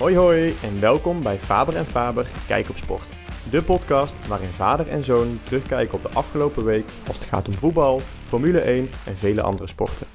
Hoi hoi en welkom bij Faber en Faber Kijk op Sport. De podcast waarin vader en zoon terugkijken op de afgelopen week als het gaat om voetbal, Formule 1 en vele andere sporten.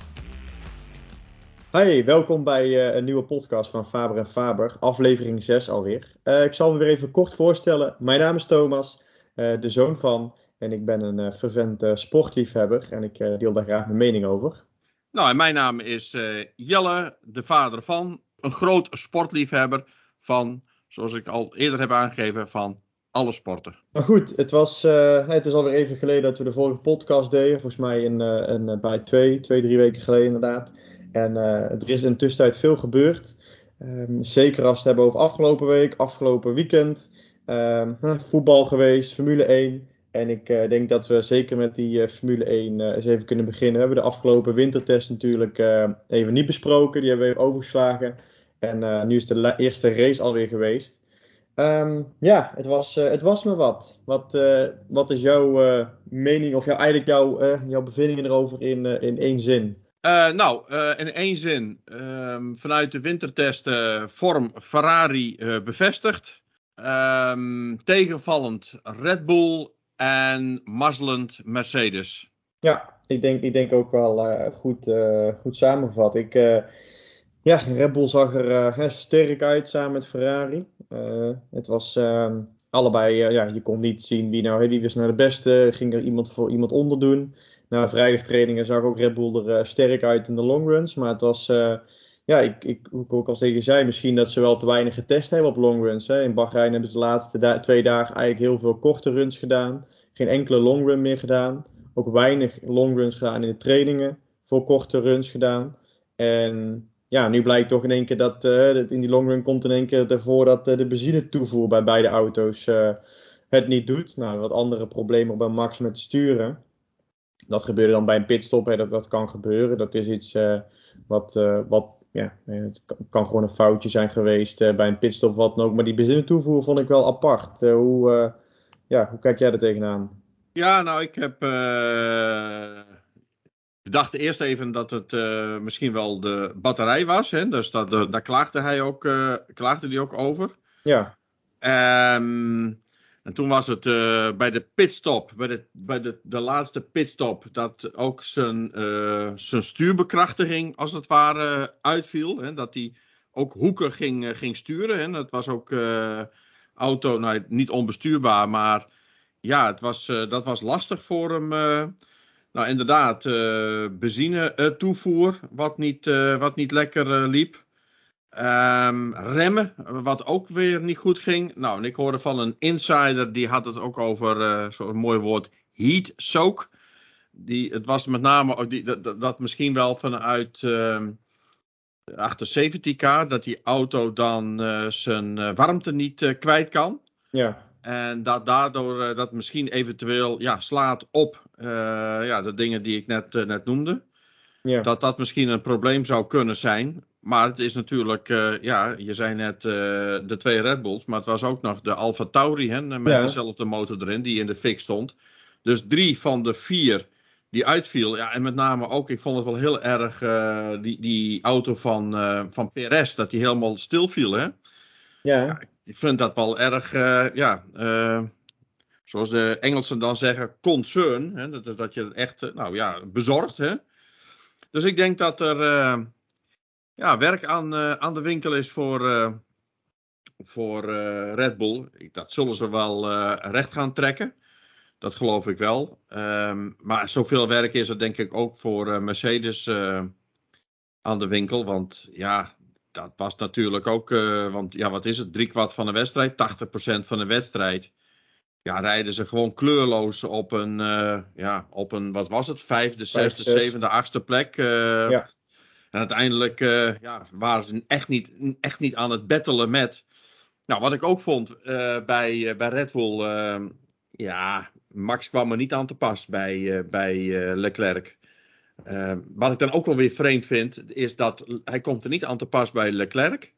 Hey, welkom bij uh, een nieuwe podcast van Faber en Faber, aflevering 6 alweer. Uh, ik zal me weer even kort voorstellen. Mijn naam is Thomas, uh, de zoon van, en ik ben een fervent sportliefhebber en ik deel daar graag mijn mening over. Nou, en mijn naam is Jelle, de vader van, een groot sportliefhebber van, zoals ik al eerder heb aangegeven, van alle sporten. Maar goed, het, was, uh, het is alweer even geleden dat we de vorige podcast deden. Volgens mij in, uh, in, bij twee, twee, drie weken geleden inderdaad. En er is in de tussentijd veel gebeurd. Um, zeker als we het hebben over afgelopen week, afgelopen weekend. Um, voetbal geweest, Formule 1. En ik denk dat we zeker met die Formule 1 uh, eens even kunnen beginnen. We hebben de afgelopen wintertest natuurlijk even niet besproken. Die hebben we even overgeslagen. En nu is de eerste race alweer geweest. Um, ja, het was, het was me wat. Wat, wat is jouw mening of jou, eigenlijk jouw, jouw bevindingen erover in, in één zin? Nou, in één zin, um, vanuit de wintertesten vorm Ferrari bevestigd. Um, tegenvallend Red Bull en mazzelend Mercedes. Ja, ik denk, ik denk ook wel goed, goed samengevat. Ik, ja, Red Bull zag er sterk uit samen met Ferrari. het was ehm, allebei, ja, je kon niet zien wie nou, wie was nou de beste. Ging er iemand voor iemand onder doen na vrijdagtrainingen zag ook Red Bull er sterk uit in de longruns. Maar het was, ja, ik, ik, hoe ik ook al tegen zei, misschien dat ze wel te weinig getest hebben op longruns. In Bahrein hebben ze de laatste twee dagen eigenlijk heel veel korte runs gedaan. Geen enkele longrun meer gedaan. Ook weinig longruns gedaan in de trainingen. Voor korte runs gedaan. En ja, nu blijkt toch in één keer dat, uh, dat in die longrun komt in één keer ervoor dat de benzine toevoer bij beide auto's het niet doet. Nou, wat andere problemen bij Max met sturen. Dat gebeurde dan bij een pitstop, hè, dat, dat kan gebeuren. Dat is iets wat, wat ja, het kan gewoon een foutje zijn geweest bij een pitstop, wat dan ook. Maar die bezinnen toevoer vond ik wel apart. hoe, ja, hoe kijk jij er tegenaan? Ja, nou, ik heb. Ik dacht eerst even dat het misschien wel de batterij was. Hè? Dus dat, daar klaagde hij ook, klaagde hij ook over. Ja. Um, en toen was het bij de pitstop, bij, de, bij de, de laatste pitstop, dat ook zijn, zijn stuurbekrachtiging als het ware uitviel. Hè, dat hij ook hoeken ging, ging sturen. Hè. Dat was ook auto, nou, niet onbestuurbaar, maar ja, het was, dat was lastig voor hem. Nou, inderdaad, benzine toevoer, wat niet, wat niet lekker liep. Um, remmen, wat ook weer niet goed ging. Nou, en ik hoorde van een insider, die had het ook over uh, zo'n mooi woord, heat soak. Die, het was met name die, dat, dat misschien wel vanuit uh, achter 70k, dat die auto dan uh, zijn uh, warmte niet kwijt kan. Ja. En dat daardoor dat misschien eventueel ja, slaat op ja, de dingen die ik net, net noemde. Ja. Dat dat misschien een probleem zou kunnen zijn. Maar het is natuurlijk, uh, ja, je zei net uh, de twee Red Bulls, maar het was ook nog de Alfa Tauri hè, met ja. dezelfde motor erin die in de fik stond. Dus drie van de vier die uitviel. Ja, en met name ook, ik vond het wel heel erg, uh, die, die auto van, van PRS, dat die helemaal stil viel. Hè? Ja. ja ik vind dat wel erg, ja, zoals de Engelsen dan zeggen, concern. Hè? Dat, dat je het echt, nou ja, bezorgd. Hè? Dus ik denk dat er ja, werk aan, aan de winkel is voor, voor Red Bull. Dat zullen ze wel recht gaan trekken. Dat geloof ik wel. Um, maar zoveel werk is er denk ik ook voor Mercedes aan de winkel. Want ja, dat was natuurlijk ook. want ja, wat is het? Drie kwart van de wedstrijd, 80% van de wedstrijd. Ja, rijden ze gewoon kleurloos op een, ja, op een, wat was het? Vijfde, zesde, Vijf, zevende, achtste plek. ja. En uiteindelijk ja, waren ze echt niet, echt niet aan het battelen met. Nou, wat ik ook vond bij, bij Red Bull. ja, Max kwam er niet aan te pas bij, bij Leclerc. Wat ik dan ook wel weer vreemd vind, is dat hij komt er niet aan te pas bij Leclerc.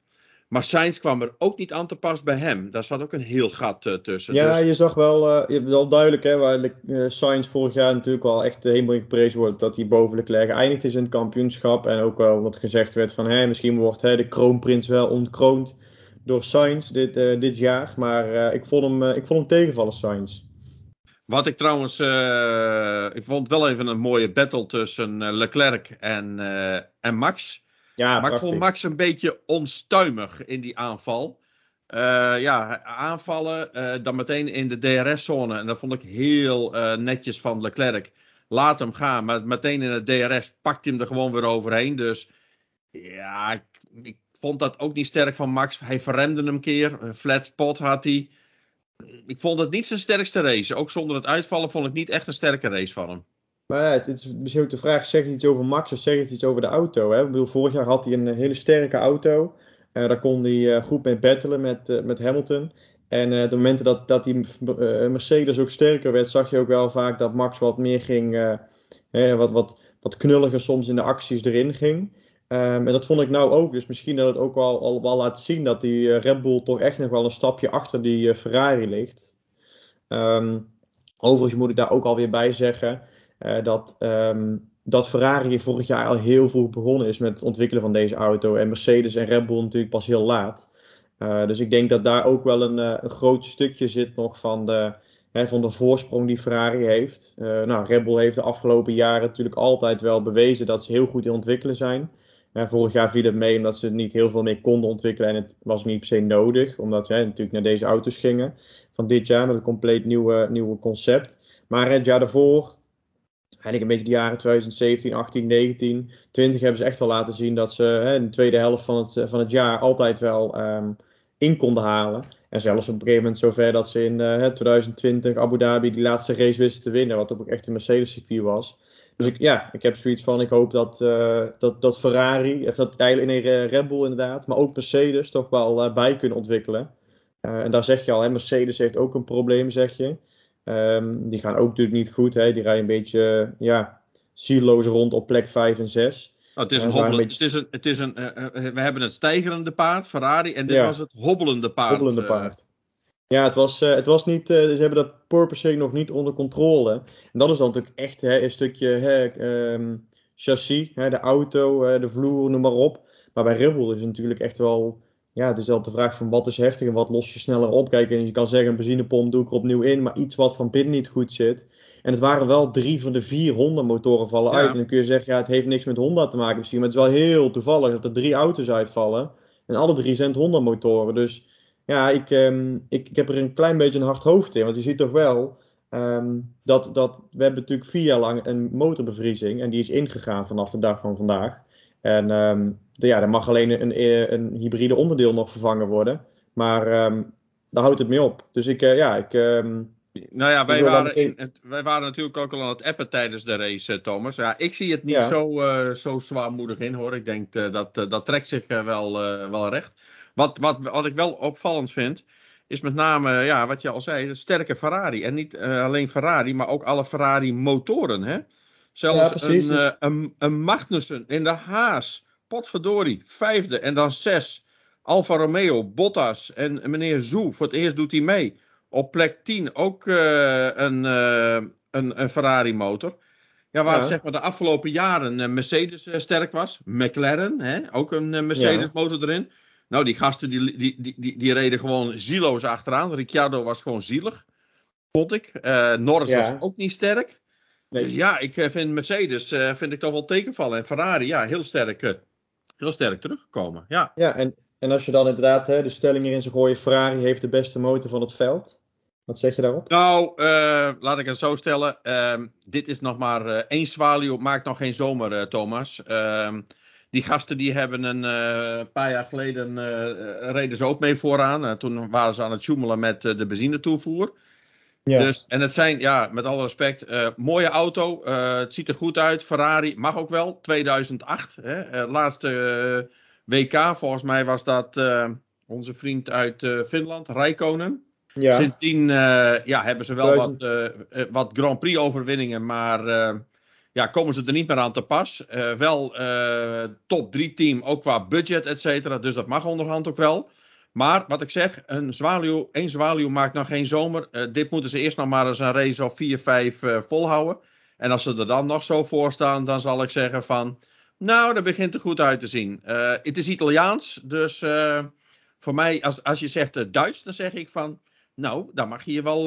Maar Sainz kwam er ook niet aan te pas bij hem. Daar zat ook een heel gat uh, tussen. Ja, dus... je zag wel, uh, je hebt wel duidelijk hè, waar uh, Sainz vorig jaar natuurlijk al echt helemaal in geprezen wordt. Dat hij boven Leclerc geëindigd is in het kampioenschap. En ook wel wat gezegd werd van hè, misschien wordt hè, de kroonprins wel ontkroond. door Sainz dit, dit jaar. Maar ik, vond hem, ik vond hem tegenvallen, Sainz. Wat ik trouwens, ik vond wel even een mooie battle tussen Leclerc en, en Max. Ja, maar ik vond Max een beetje onstuimig in die aanval. Uh, ja, aanvallen, dan meteen in de DRS-zone. En dat vond ik heel netjes van Leclerc. Laat hem gaan, maar meteen in het DRS pakt hij hem er gewoon weer overheen. Dus ja, ik, ik vond dat ook niet sterk van Max. Hij verremde hem een keer, een flat spot had hij. Ik vond het niet zijn sterkste race. Ook zonder het uitvallen vond ik niet echt een sterke race van hem. Maar ja, het is misschien ook de vraag, zegt iets over Max of zegt het iets over de auto? Hè? Ik bedoel, vorig jaar had hij een hele sterke auto. Uh, daar kon hij uh, goed mee battelen met, uh, met Hamilton. En de momenten dat, dat die Mercedes ook sterker werd, zag je ook wel vaak dat Max wat meer ging, wat, wat, wat knulliger soms in de acties erin ging. Um, en dat vond ik nou ook. Dus misschien dat het ook wel, al laat zien dat die Red Bull toch echt nog wel een stapje achter die Ferrari ligt. Um, overigens moet ik daar ook alweer bij zeggen uh, dat, um, dat Ferrari vorig jaar al heel vroeg begonnen is met het ontwikkelen van deze auto. En Mercedes en Red Bull natuurlijk pas heel laat. Dus ik denk dat daar ook wel een, een groot stukje zit nog van de, hè, van de voorsprong die Ferrari heeft. nou, Red Bull heeft de afgelopen jaren natuurlijk altijd wel bewezen dat ze heel goed in ontwikkelen zijn. Vorig jaar viel het mee omdat ze niet heel veel meer konden ontwikkelen en het was niet per se nodig, omdat ze natuurlijk naar deze auto's gingen van dit jaar met een compleet nieuwe, nieuwe concept. Maar het jaar daarvoor eigenlijk een beetje de jaren 2017, 18, 19, 20 hebben ze echt wel laten zien dat ze hè, in de tweede helft van het, van het jaar altijd wel um, in konden halen. En zelfs op een gegeven moment zover dat ze in uh, 2020 Abu Dhabi die laatste race wisten te winnen, wat ook echt een Mercedes circuit was. Dus ik, ja, ik heb zoiets van, ik hoop dat, uh, dat, dat Ferrari, of dat eigenlijk in Red Bull inderdaad, maar ook Mercedes toch wel uh, bij kunnen ontwikkelen. Uh, en daar zeg je al, hè, Mercedes heeft ook een probleem, zeg je. Um, die gaan ook natuurlijk niet goed. Hè? Die rijden een beetje ja, zieloos rond op plek 5 en 6. Nou, het is een hobbelend, beetje... het is een, het is een, we hebben het stijgerende paard, Ferrari, en dit ja. was het hobbelende paard. Hobbelende paard. Ja, het was, uh, het was niet, uh, ze hebben dat porpoising nog niet onder controle. En dat is dan natuurlijk echt hè, een stukje hè, um, chassis, hè, de auto, de vloer, noem maar op. Maar bij Red Bull is het natuurlijk echt wel ja, het is altijd de vraag van wat is heftig en wat los je sneller op. Kijk, en je kan zeggen, een benzinepomp doe ik er opnieuw in, maar iets wat van binnen niet goed zit. En het waren wel drie van de vier Honda-motoren vallen uit. En dan kun je zeggen, ja, het heeft niks met Honda te maken misschien, maar het is wel heel toevallig dat er drie auto's uitvallen. En alle drie zijn Honda-motoren. Dus ja, ik, um, ik, ik, heb er een klein beetje een hard hoofd in. Want je ziet toch wel um, dat, dat we hebben natuurlijk vier jaar lang een motorbevriezing. En die is ingegaan vanaf de dag van vandaag. En um, de, ja, er mag alleen een, een, hybride onderdeel nog vervangen worden. Maar daar houdt het mee op. Dus ik, uh, ja, ik. Nou ja, wij waren, in het, wij waren natuurlijk ook al aan het appen tijdens de race, uh, Thomas. Ja, ik zie het niet ja. zo, uh, zo zwaarmoedig in hoor. Ik denk dat dat trekt zich wel, wel recht. Wat, wat, wat ik wel opvallend vind, is met name, ja, wat je al zei, de sterke Ferrari. En niet alleen Ferrari, maar ook alle Ferrari motoren. Hè? Zelfs ja, een, uh, een, een, Magnussen in de Haas. Potverdorie, vijfde en dan zes. Alfa Romeo, Bottas en meneer Zoe. Voor het eerst doet hij mee. Op plek 10 ook uh, een, een, een Ferrari motor. Ja, waar ja. zeg maar de afgelopen jaren Mercedes sterk was. McLaren, hè? ook een Mercedes motor erin. Nou, die gasten die, die, die, die, die reden gewoon zieloos achteraan. Ricciardo was gewoon zielig. Vond ik. Norris was ook niet sterk. Nee. Dus ja, ik eh, vind Mercedes uh, vind ik toch wel tegenvallen. En Ferrari, ja, heel sterk, uh, heel sterk teruggekomen. Ja, ja en, en als je dan inderdaad hè, de stelling erin zou gooien: Ferrari heeft de beste motor van het veld. Wat zeg je daarop? Nou, uh, laat ik het zo stellen. Uh, dit is nog maar één zwaluw. Maakt nog geen zomer, Thomas. Die gasten die hebben een paar jaar geleden. reden ze ook mee vooraan. toen waren ze aan het joemelen met de benzinetoevoer. Ja. Dus, en het zijn, ja, met alle respect, mooie auto. Het ziet er goed uit. Ferrari mag ook wel. 2008, hè, laatste WK. Volgens mij was dat onze vriend uit Finland, Rijkonen. Ja. Sindsdien ja, hebben ze wel wat, wat Grand Prix overwinningen, maar ja, komen ze er niet meer aan te pas. wel top 3 team, ook qua budget, et cetera. Dus dat mag onderhand ook wel. Maar wat ik zeg, een zwaluw, één zwaluw maakt nog geen zomer. Uh, dit moeten ze eerst nog maar eens een race of 4, 5 uh, volhouden. En als ze er dan nog zo voor staan, dan zal ik zeggen van... Nou, dat begint er goed uit te zien. Het is Italiaans, dus voor mij, als, als je zegt Duits, dan zeg ik van, nou, dan mag je wel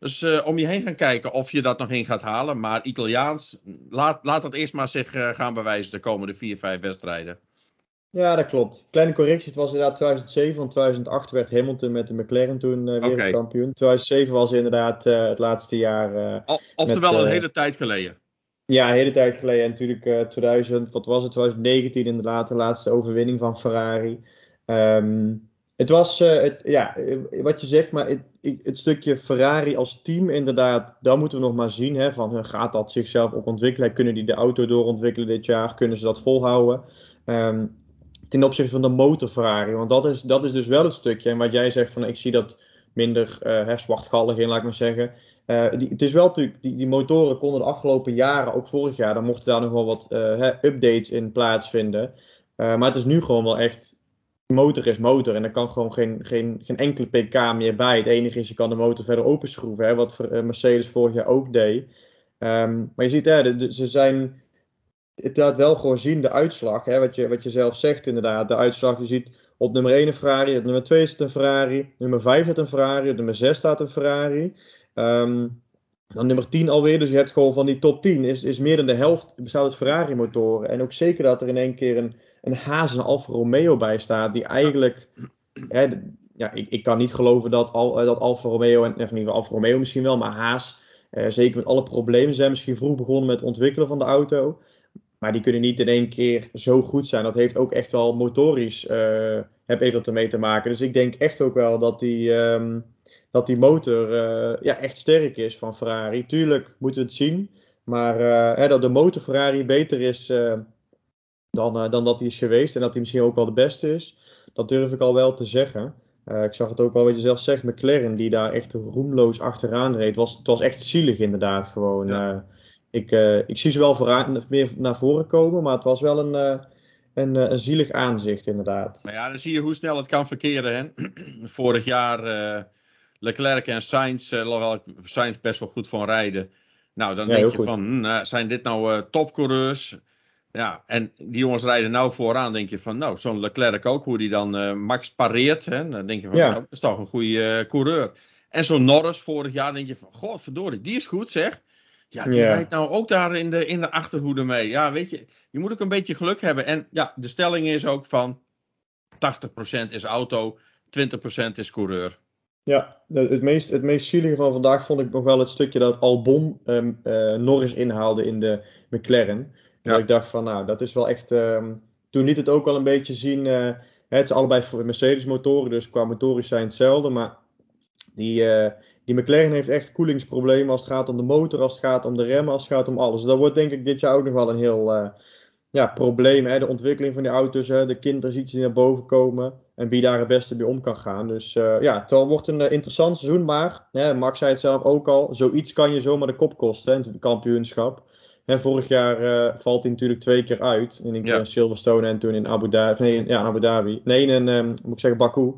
dus, uh, om je heen gaan kijken of je dat nog in gaat halen. Maar Italiaans, laat, laat dat eerst maar zich uh, gaan bewijzen de komende vier, vijf wedstrijden. Ja, dat klopt. Kleine correctie, het was inderdaad 2007, want 2008 werd Hamilton met de McLaren toen uh, wereldkampioen. Okay. 2007 was inderdaad het laatste jaar. Oftewel met, een hele tijd geleden. Ja, een hele tijd geleden. En natuurlijk 2000, wat was het, 2019 inderdaad, de laatste overwinning van Ferrari. Um, het was, uh, het, ja, wat je zegt, maar het, het, stukje Ferrari als team, inderdaad, daar moeten we nog maar zien. Hè, van, gaat dat zichzelf ook ontwikkelen? Kunnen die de auto doorontwikkelen dit jaar? Kunnen ze dat volhouden? Um, ten opzichte van de motor Ferrari. Want dat is, dat is dus wel het stukje. En wat jij zegt, van ik zie dat minder uh, zwartgallig in, laat ik maar zeggen. Die, het is wel natuurlijk, die, die motoren konden de afgelopen jaren, ook vorig jaar, dan mochten daar nog wel wat updates in plaatsvinden. maar het is nu gewoon wel echt motor is motor en er kan gewoon geen, geen, geen enkele pk meer bij. Het enige is, je kan de motor verder openschroeven, hè, wat eh, Mercedes vorig jaar ook deed. Um, maar je ziet, hè, ze zijn, het laat wel gewoon zien, de uitslag, hè, wat, je, wat je zelf zegt inderdaad. De uitslag, je ziet op nummer 1 een Ferrari, op nummer 2 staat een Ferrari, nummer 5 staat een Ferrari, op nummer 6 staat een Ferrari. Um, dan nummer 10 alweer, dus je hebt gewoon van die top 10 is, is meer dan de helft bestaat uit Ferrari motoren. En ook zeker dat er in één keer een, een Haas en Alfa Romeo bij staat, die eigenlijk. Hè, ja, ik, ik kan niet geloven dat, Al, dat Alfa Romeo, en in ieder geval Alfa Romeo misschien wel, maar Haas, eh, zeker met alle problemen, zijn misschien vroeg begonnen met het ontwikkelen van de auto. Maar die kunnen niet in één keer zo goed zijn. Dat heeft ook echt wel motorisch uh, heb even ermee te maken. Dus ik denk echt ook wel dat die, um, dat die motor uh, ja, echt sterk is van Ferrari. Tuurlijk moeten we het zien. Maar uh, hè, dat de motor Ferrari beter is dan, uh, dan dat hij is geweest. En dat hij misschien ook wel de beste is. Dat durf ik al wel te zeggen. Uh, ik zag het ook wel wat je zelf zegt. McLaren, die daar echt roemloos achteraan reed. Was, het was echt zielig inderdaad gewoon. Ja. Uh, ik, ik zie ze wel vooraan, meer naar voren komen. Maar het was wel een, een, een zielig aanzicht inderdaad. Maar ja, dan zie je hoe snel het kan verkeren. Hè? Vorig jaar Leclerc en Sainz. Uh, Sainz best wel goed van rijden. Nou, dan ja, denk je goed. van, hm, zijn dit nou topcoureurs? Ja, en die jongens rijden nou vooraan, denk je van, nou, zo'n Leclerc ook, hoe die dan uh, Max pareert. Hè? Dan denk je van, ja. nou, dat is toch een goede uh, coureur. En zo'n Norris vorig jaar, denk je van, godverdorie, die is goed zeg. Ja, die ja. rijdt nou ook daar in de, in de achterhoede mee. Ja, weet je, je moet ook een beetje geluk hebben. En ja, de stelling is ook van 80% is auto, 20% is coureur. Ja, het meest, het meest zielige van vandaag vond ik nog wel het stukje dat Albon um, uh, Norris inhaalde in de McLaren. Ja. ik dacht van, nou, dat is wel echt. Um, toen liet het ook wel een beetje zien. Uh, het is allebei Mercedes motoren, dus qua motorisch zijn hetzelfde. Maar die, uh, die McLaren heeft echt koelingsproblemen als het gaat om de motor, als het gaat om de remmen, als het gaat om alles. Dat wordt denk ik dit jaar ook nog wel een heel uh, ja, probleem. Hè? De ontwikkeling van die auto's, hè? de kinderziektes die naar boven komen. En wie daar het beste mee om kan gaan. Dus ja, het wordt een interessant seizoen. Maar, hè, Max zei het zelf ook al, zoiets kan je zomaar de kop kosten, hè, het kampioenschap. En vorig jaar uh, valt hij natuurlijk twee keer uit. In een keer in Silverstone en toen in Abu Dhabi. Nee, ja, in Abu Dhabi. Nee, in um, moet ik zeggen Baku.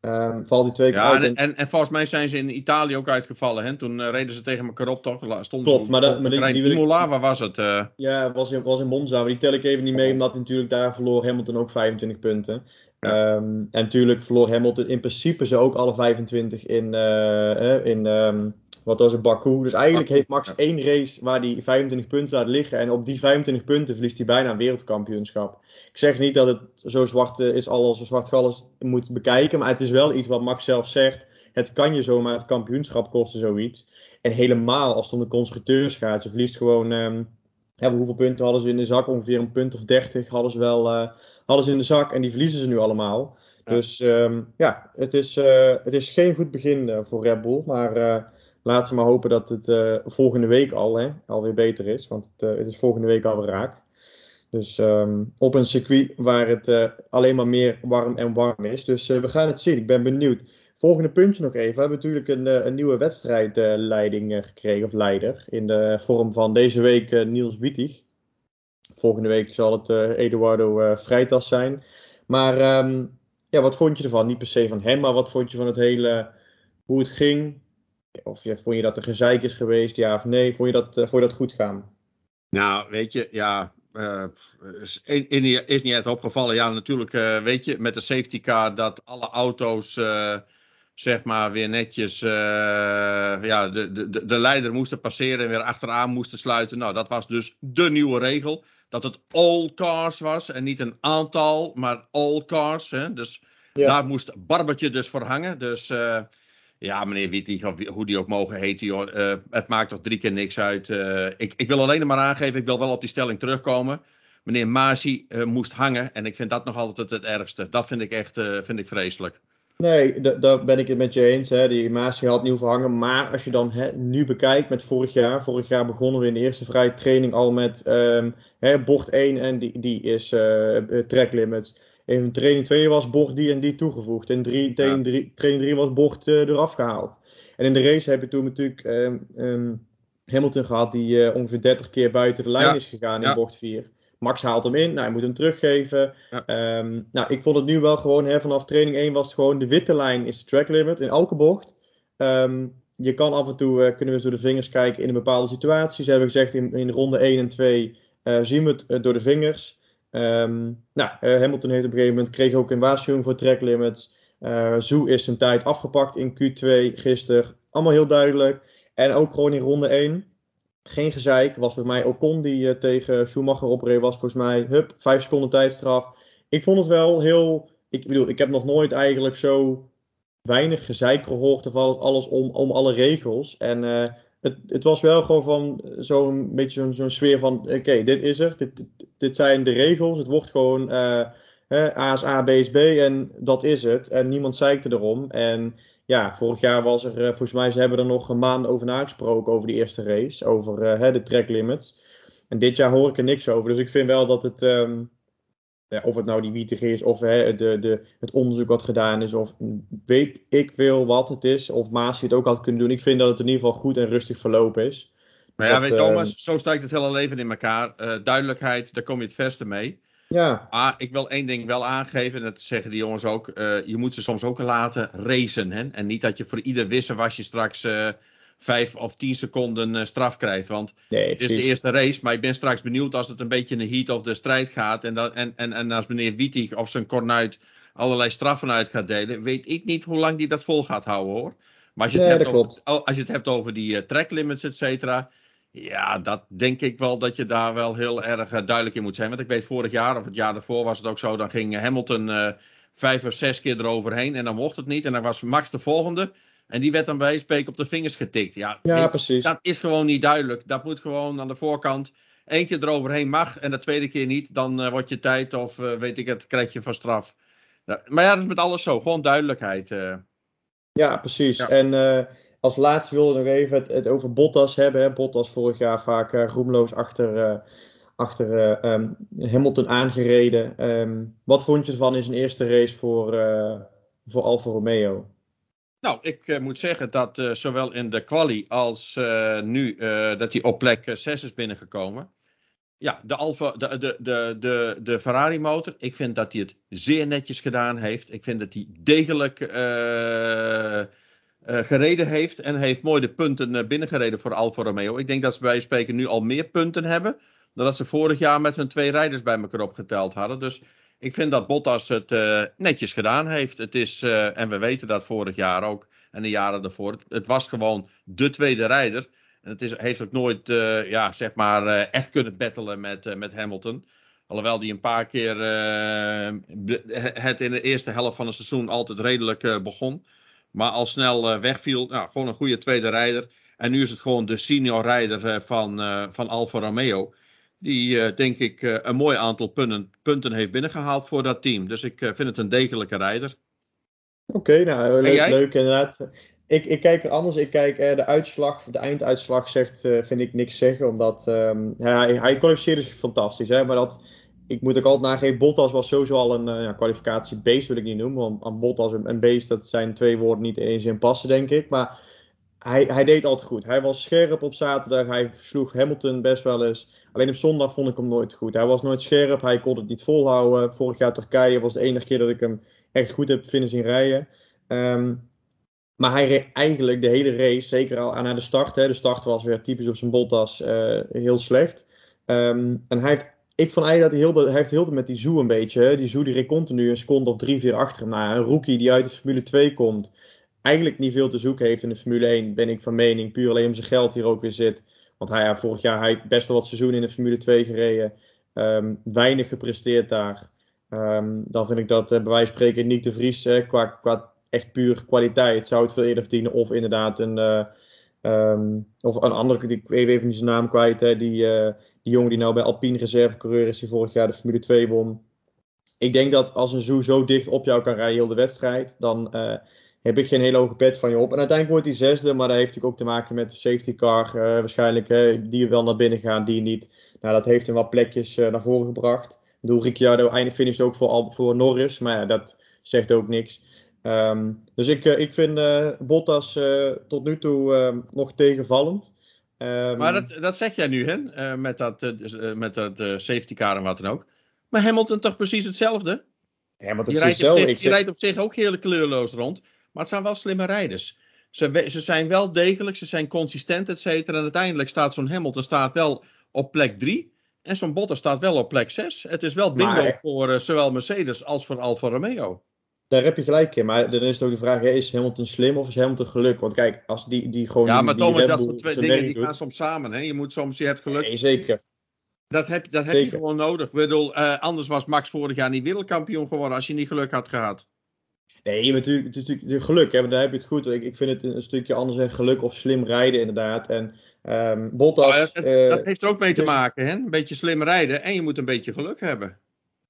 Um, valt hij twee keer ja, uit. En, en, en, volgens mij zijn ze in Italië ook uitgevallen. Hè? Toen uh, reden ze tegen elkaar op, toch? Stond Klopt, maar, dat, maar die, die, Imola, waar was het? Uh... Ja, was in, was in Monza. Maar die tel ik even niet mee, omdat hij natuurlijk daar verloor Hamilton ook 25 punten. Ja. Um, en natuurlijk verloor Hamilton in principe ze ook alle 25 in, uh, in um, wat was het Baku. Dus eigenlijk heeft Max ja. één race waar hij 25 punten laat liggen. En op die 25 punten verliest hij bijna een wereldkampioenschap. Ik zeg niet dat het zo zwart is, al zo zwart moet bekijken. Maar het is wel iets wat Max zelf zegt. Het kan je zomaar het kampioenschap kosten, zoiets. En helemaal als het om de constructeurs gaat. Je verliest gewoon. Um, ja, hoeveel punten hadden ze in de zak? Ongeveer een punt of 30 hadden ze wel uh, hadden ze in de zak. En die verliezen ze nu allemaal. Ja. Dus um, ja, het is, uh, het is geen goed begin uh, voor Red Bull. Maar laten we maar hopen dat het uh, volgende week al hè, alweer beter is. Want het, uh, het is volgende week alweer raak. Dus um, op een circuit waar het uh, alleen maar meer warm en warm is. Dus we gaan het zien. Ik ben benieuwd. Volgende puntje nog even. We hebben natuurlijk een, een nieuwe wedstrijdleiding gekregen. Of leider. In de vorm van deze week Niels Wittig. Volgende week zal het Eduardo Freitas zijn. Maar um, ja, wat vond je ervan? Niet per se van hem. Maar wat vond je van het hele... Hoe het ging, of ja, vond je dat er gezeik is geweest, ja of nee? Vond je dat, uh, vond je dat goed gaan? Nou, weet je, ja, uh, is, is, niet echt opgevallen. Ja, natuurlijk uh, weet je, met de safety car dat alle auto's uh, zeg maar weer netjes ja, de, de, de leider moesten passeren en weer achteraan moesten sluiten. Nou, dat was dus de nieuwe regel. Dat het all cars was en niet een aantal, maar all cars. Hè? Dus ja. daar moest Barbetje dus voor hangen. Dus ja, meneer Wittig, hoe die ook mogen heten, joh, uh, het maakt toch drie keer niks uit. Uh, ik, ik, wil alleen maar aangeven, ik wil wel op die stelling terugkomen. Meneer Masi uh, moest hangen en ik vind dat nog altijd het ergste. Dat vind ik echt vind ik vreselijk. Nee, daar ben ik het met je eens. Hè. Die Masi had nieuw verhangen. Maar als je dan hè, nu bekijkt met vorig jaar. Vorig jaar begonnen we in de eerste vrije training al met um, hè, bocht 1 en die, die is track limits. In training 2 was bocht die en die toegevoegd. En drie, training 3 training was bocht uh, eraf gehaald. En in de race heb je toen natuurlijk um, um, Hamilton gehad die uh, ongeveer 30 keer buiten de lijn ja. is gegaan in ja. bocht 4. Max haalt hem in, nou, hij moet hem teruggeven. Ja. Um, nou, ik vond het nu wel gewoon, hè, vanaf training 1 was het gewoon de witte lijn is de track limit in elke bocht. je kan af en toe, uh, kunnen we zo de vingers kijken in een bepaalde situatie. Ze hebben gezegd in, in ronde 1 en 2 zien we het door de vingers. Um, nou, uh, Hamilton heeft op een gegeven moment kreeg ook een waarschuwing voor track limits. Uh, Zoe is zijn tijd afgepakt in Q2 gisteren. Allemaal heel duidelijk. En ook gewoon in ronde 1. Geen gezeik. Was voor mij Ocon die uh, tegen Schumacher opreed was. Volgens mij, hup, 5 seconden tijdstraf. Ik vond het wel heel... Ik bedoel, ik heb nog nooit eigenlijk zo weinig gezeik gehoord. Of alles om, om alle regels. En het, het, was wel gewoon van zo'n beetje zo'n sfeer van: oké, dit is er, dit, dit, zijn de regels. Het wordt gewoon uh, A is A, B B en dat is het. En niemand zeikte erom. En ja, vorig jaar was er, uh, volgens mij, ze hebben er nog een maand over nagesproken over die eerste race, over uh, de track limits. En dit jaar hoor ik er niks over. Dus ik vind wel dat het. Ja, of het nou die WTG is, of hè, de, de, het onderzoek wat gedaan is, of weet ik veel wat het is, of Maas het ook had kunnen doen. Ik vind dat het in ieder geval goed en rustig verlopen is. Maar ja, weet uh, Thomas, zo stijgt het hele leven in elkaar. Uh, duidelijkheid, daar kom je het verste mee. Ja. Maar ik wil één ding wel aangeven, en dat zeggen die jongens ook. Uh, je moet ze soms ook laten racen. Hè? En niet dat je voor ieder wisselwasje straks vijf of tien seconden uh, straf krijgt. Want nee, het is de eerste race, maar ik ben straks benieuwd als het een beetje in de heat of de strijd gaat. En, dat, en, en, en als meneer Wietig of zijn kornuit allerlei straffen uit gaat delen, weet ik niet hoe lang die dat vol gaat houden hoor. Maar als je, nee, het, hebt over, als je het hebt over die uh, track limits, et cetera. Ja, dat denk ik wel dat je daar wel heel erg uh, duidelijk in moet zijn. Want ik weet vorig jaar of het jaar daarvoor was het ook zo. Dan ging Hamilton vijf of zes keer eroverheen en dan mocht het niet. En dan was Max de volgende. En die werd dan bij spreken op de vingers getikt. Ja, ja precies. Dat is gewoon niet duidelijk. Dat moet gewoon aan de voorkant één keer eroverheen mag en de tweede keer niet. Dan uh, wordt je tijd of uh, weet ik het, krijg je van straf. Maar ja, dat is met alles zo. Gewoon duidelijkheid. Uh. Ja, precies. Ja. En als laatste wilde ik nog even het, het, over Bottas hebben. Hè. Bottas vorig jaar vaak roemloos achter, achter um, Hamilton aangereden. Um, wat vond je ervan in zijn eerste race voor, voor Alfa Romeo? Nou, ik uh, moet zeggen dat uh, zowel in de quali als uh, nu dat hij op plek 6 is binnengekomen. Ja, de, Alfa, de, de, de, de, de Ferrari motor. Ik vind dat hij het zeer netjes gedaan heeft. Ik vind dat hij degelijk gereden heeft. En heeft mooi de punten binnengereden voor Alfa Romeo. Ik denk dat ze bij spreken nu al meer punten hebben. Dan dat ze vorig jaar met hun twee rijders bij elkaar opgeteld hadden. Dus ik vind dat Bottas het uh, netjes gedaan heeft. Het is, uh, en we weten dat vorig jaar ook en de jaren daarvoor. Het, was gewoon de tweede rijder. En het is, heeft ook nooit, uh, ja, zeg maar, echt kunnen battelen met, met Hamilton. Alhoewel die een paar keer het in de eerste helft van het seizoen altijd redelijk begon. Maar al snel wegviel. Nou, gewoon een goede tweede rijder. En nu is het gewoon de senior rijder van, van Alfa Romeo. Die uh, denk ik uh, een mooi aantal punten, punten, heeft binnengehaald voor dat team. Dus ik uh, vind het een degelijke rijder. Oké, okay, nou leuk, leuk, inderdaad. Ik, ik, kijk er anders. Ik kijk de uitslag, de einduitslag zegt, vind ik niks zeggen. Omdat um, hij, hij kwalificeerde zich fantastisch. Hè, maar dat, ik moet ook altijd nageven, Bottas was sowieso al een ja, kwalificatie beest, wil ik niet noemen. Want aan Bottas en beest, dat zijn twee woorden niet eens in passen, denk ik. Maar hij, hij deed altijd goed. Hij was scherp op zaterdag. Hij sloeg Hamilton best wel eens. Alleen op zondag vond ik hem nooit goed. Hij was nooit scherp. Hij kon het niet volhouden. Vorig jaar Turkije was de enige keer dat ik hem echt goed heb vinden zien rijden. Um, maar hij reed eigenlijk de hele race, zeker al aan de start. Hè. De start was weer typisch op zijn Bottas uh, heel slecht. Um, en hij heeft ik vond eigenlijk dat hij heel, hij heeft heel met die Zoe een beetje. Die Zoe die reed continu een seconde of drie, vier achter hem. Een rookie die uit de Formule 2 komt. Eigenlijk niet veel te zoeken heeft in de Formule 1, ben ik van mening. Puur alleen om zijn geld hier ook weer zit. Want hij heeft vorig jaar hij best wel wat seizoenen in de Formule 2 gereden. Um, weinig gepresteerd daar. Um, dan vind ik dat uh, bij wijze van spreken de Vries uh, qua, qua echt puur kwaliteit zou het veel eerder verdienen. Of inderdaad een, uh, um, of een andere, ik weet even niet zijn naam kwijt, hè, die, die jongen die nou bij Alpine reservecoureur is, die vorig jaar de Formule 2 won. Ik denk dat als een Zoe zo dicht op jou kan rijden heel de wedstrijd, dan heb ik geen hele hoge pet van je op. En uiteindelijk wordt hij zesde, maar dat heeft natuurlijk ook te maken met de safety car. Uh, waarschijnlijk uh, die wel naar binnen gaan, die niet. Nou, dat heeft hem wat plekjes uh, naar voren gebracht. Ik bedoel, Ricciardo eindigt finish ook voor, voor Norris, maar ja, dat zegt ook niks. Um, dus ik, ik vind Bottas tot nu toe nog tegenvallend. Um, maar dat, dat zeg jij nu, hè? met dat, met dat safety car en wat dan ook. Maar Hamilton toch precies hetzelfde? Hamilton die, rijdt op, zich, die rijdt op zich ook heel kleurloos rond. Maar het zijn wel slimme rijders. Ze, ze zijn wel degelijk, ze zijn consistent, et cetera. En uiteindelijk staat zo'n Hamilton staat wel op plek 3. En zo'n Bottas staat wel op plek 6. Het is wel bingo maar, voor uh, zowel Mercedes als voor Alfa Romeo. Daar heb je gelijk in. Maar dan is ook de vraag: is Hamilton slim of is Hamilton geluk? Want kijk, als die, die gewoon. Ja, maar Thomas, dat zijn twee dingen die gaan soms samen. Hè? Je moet soms, je hebt geluk. Nee, zeker. Dat heb, dat heb je gewoon nodig. Ik bedoel, uh, anders was Max vorig jaar niet wereldkampioen geworden als je niet geluk had gehad. Nee, natuurlijk, het is natuurlijk geluk, hè, daar heb je het goed. Ik, ik vind het een, stukje anders dan geluk of slim rijden, inderdaad. En um, Bottas. het, uh, dat heeft er ook mee te maken, hè? Een beetje slim rijden en je moet een beetje geluk hebben.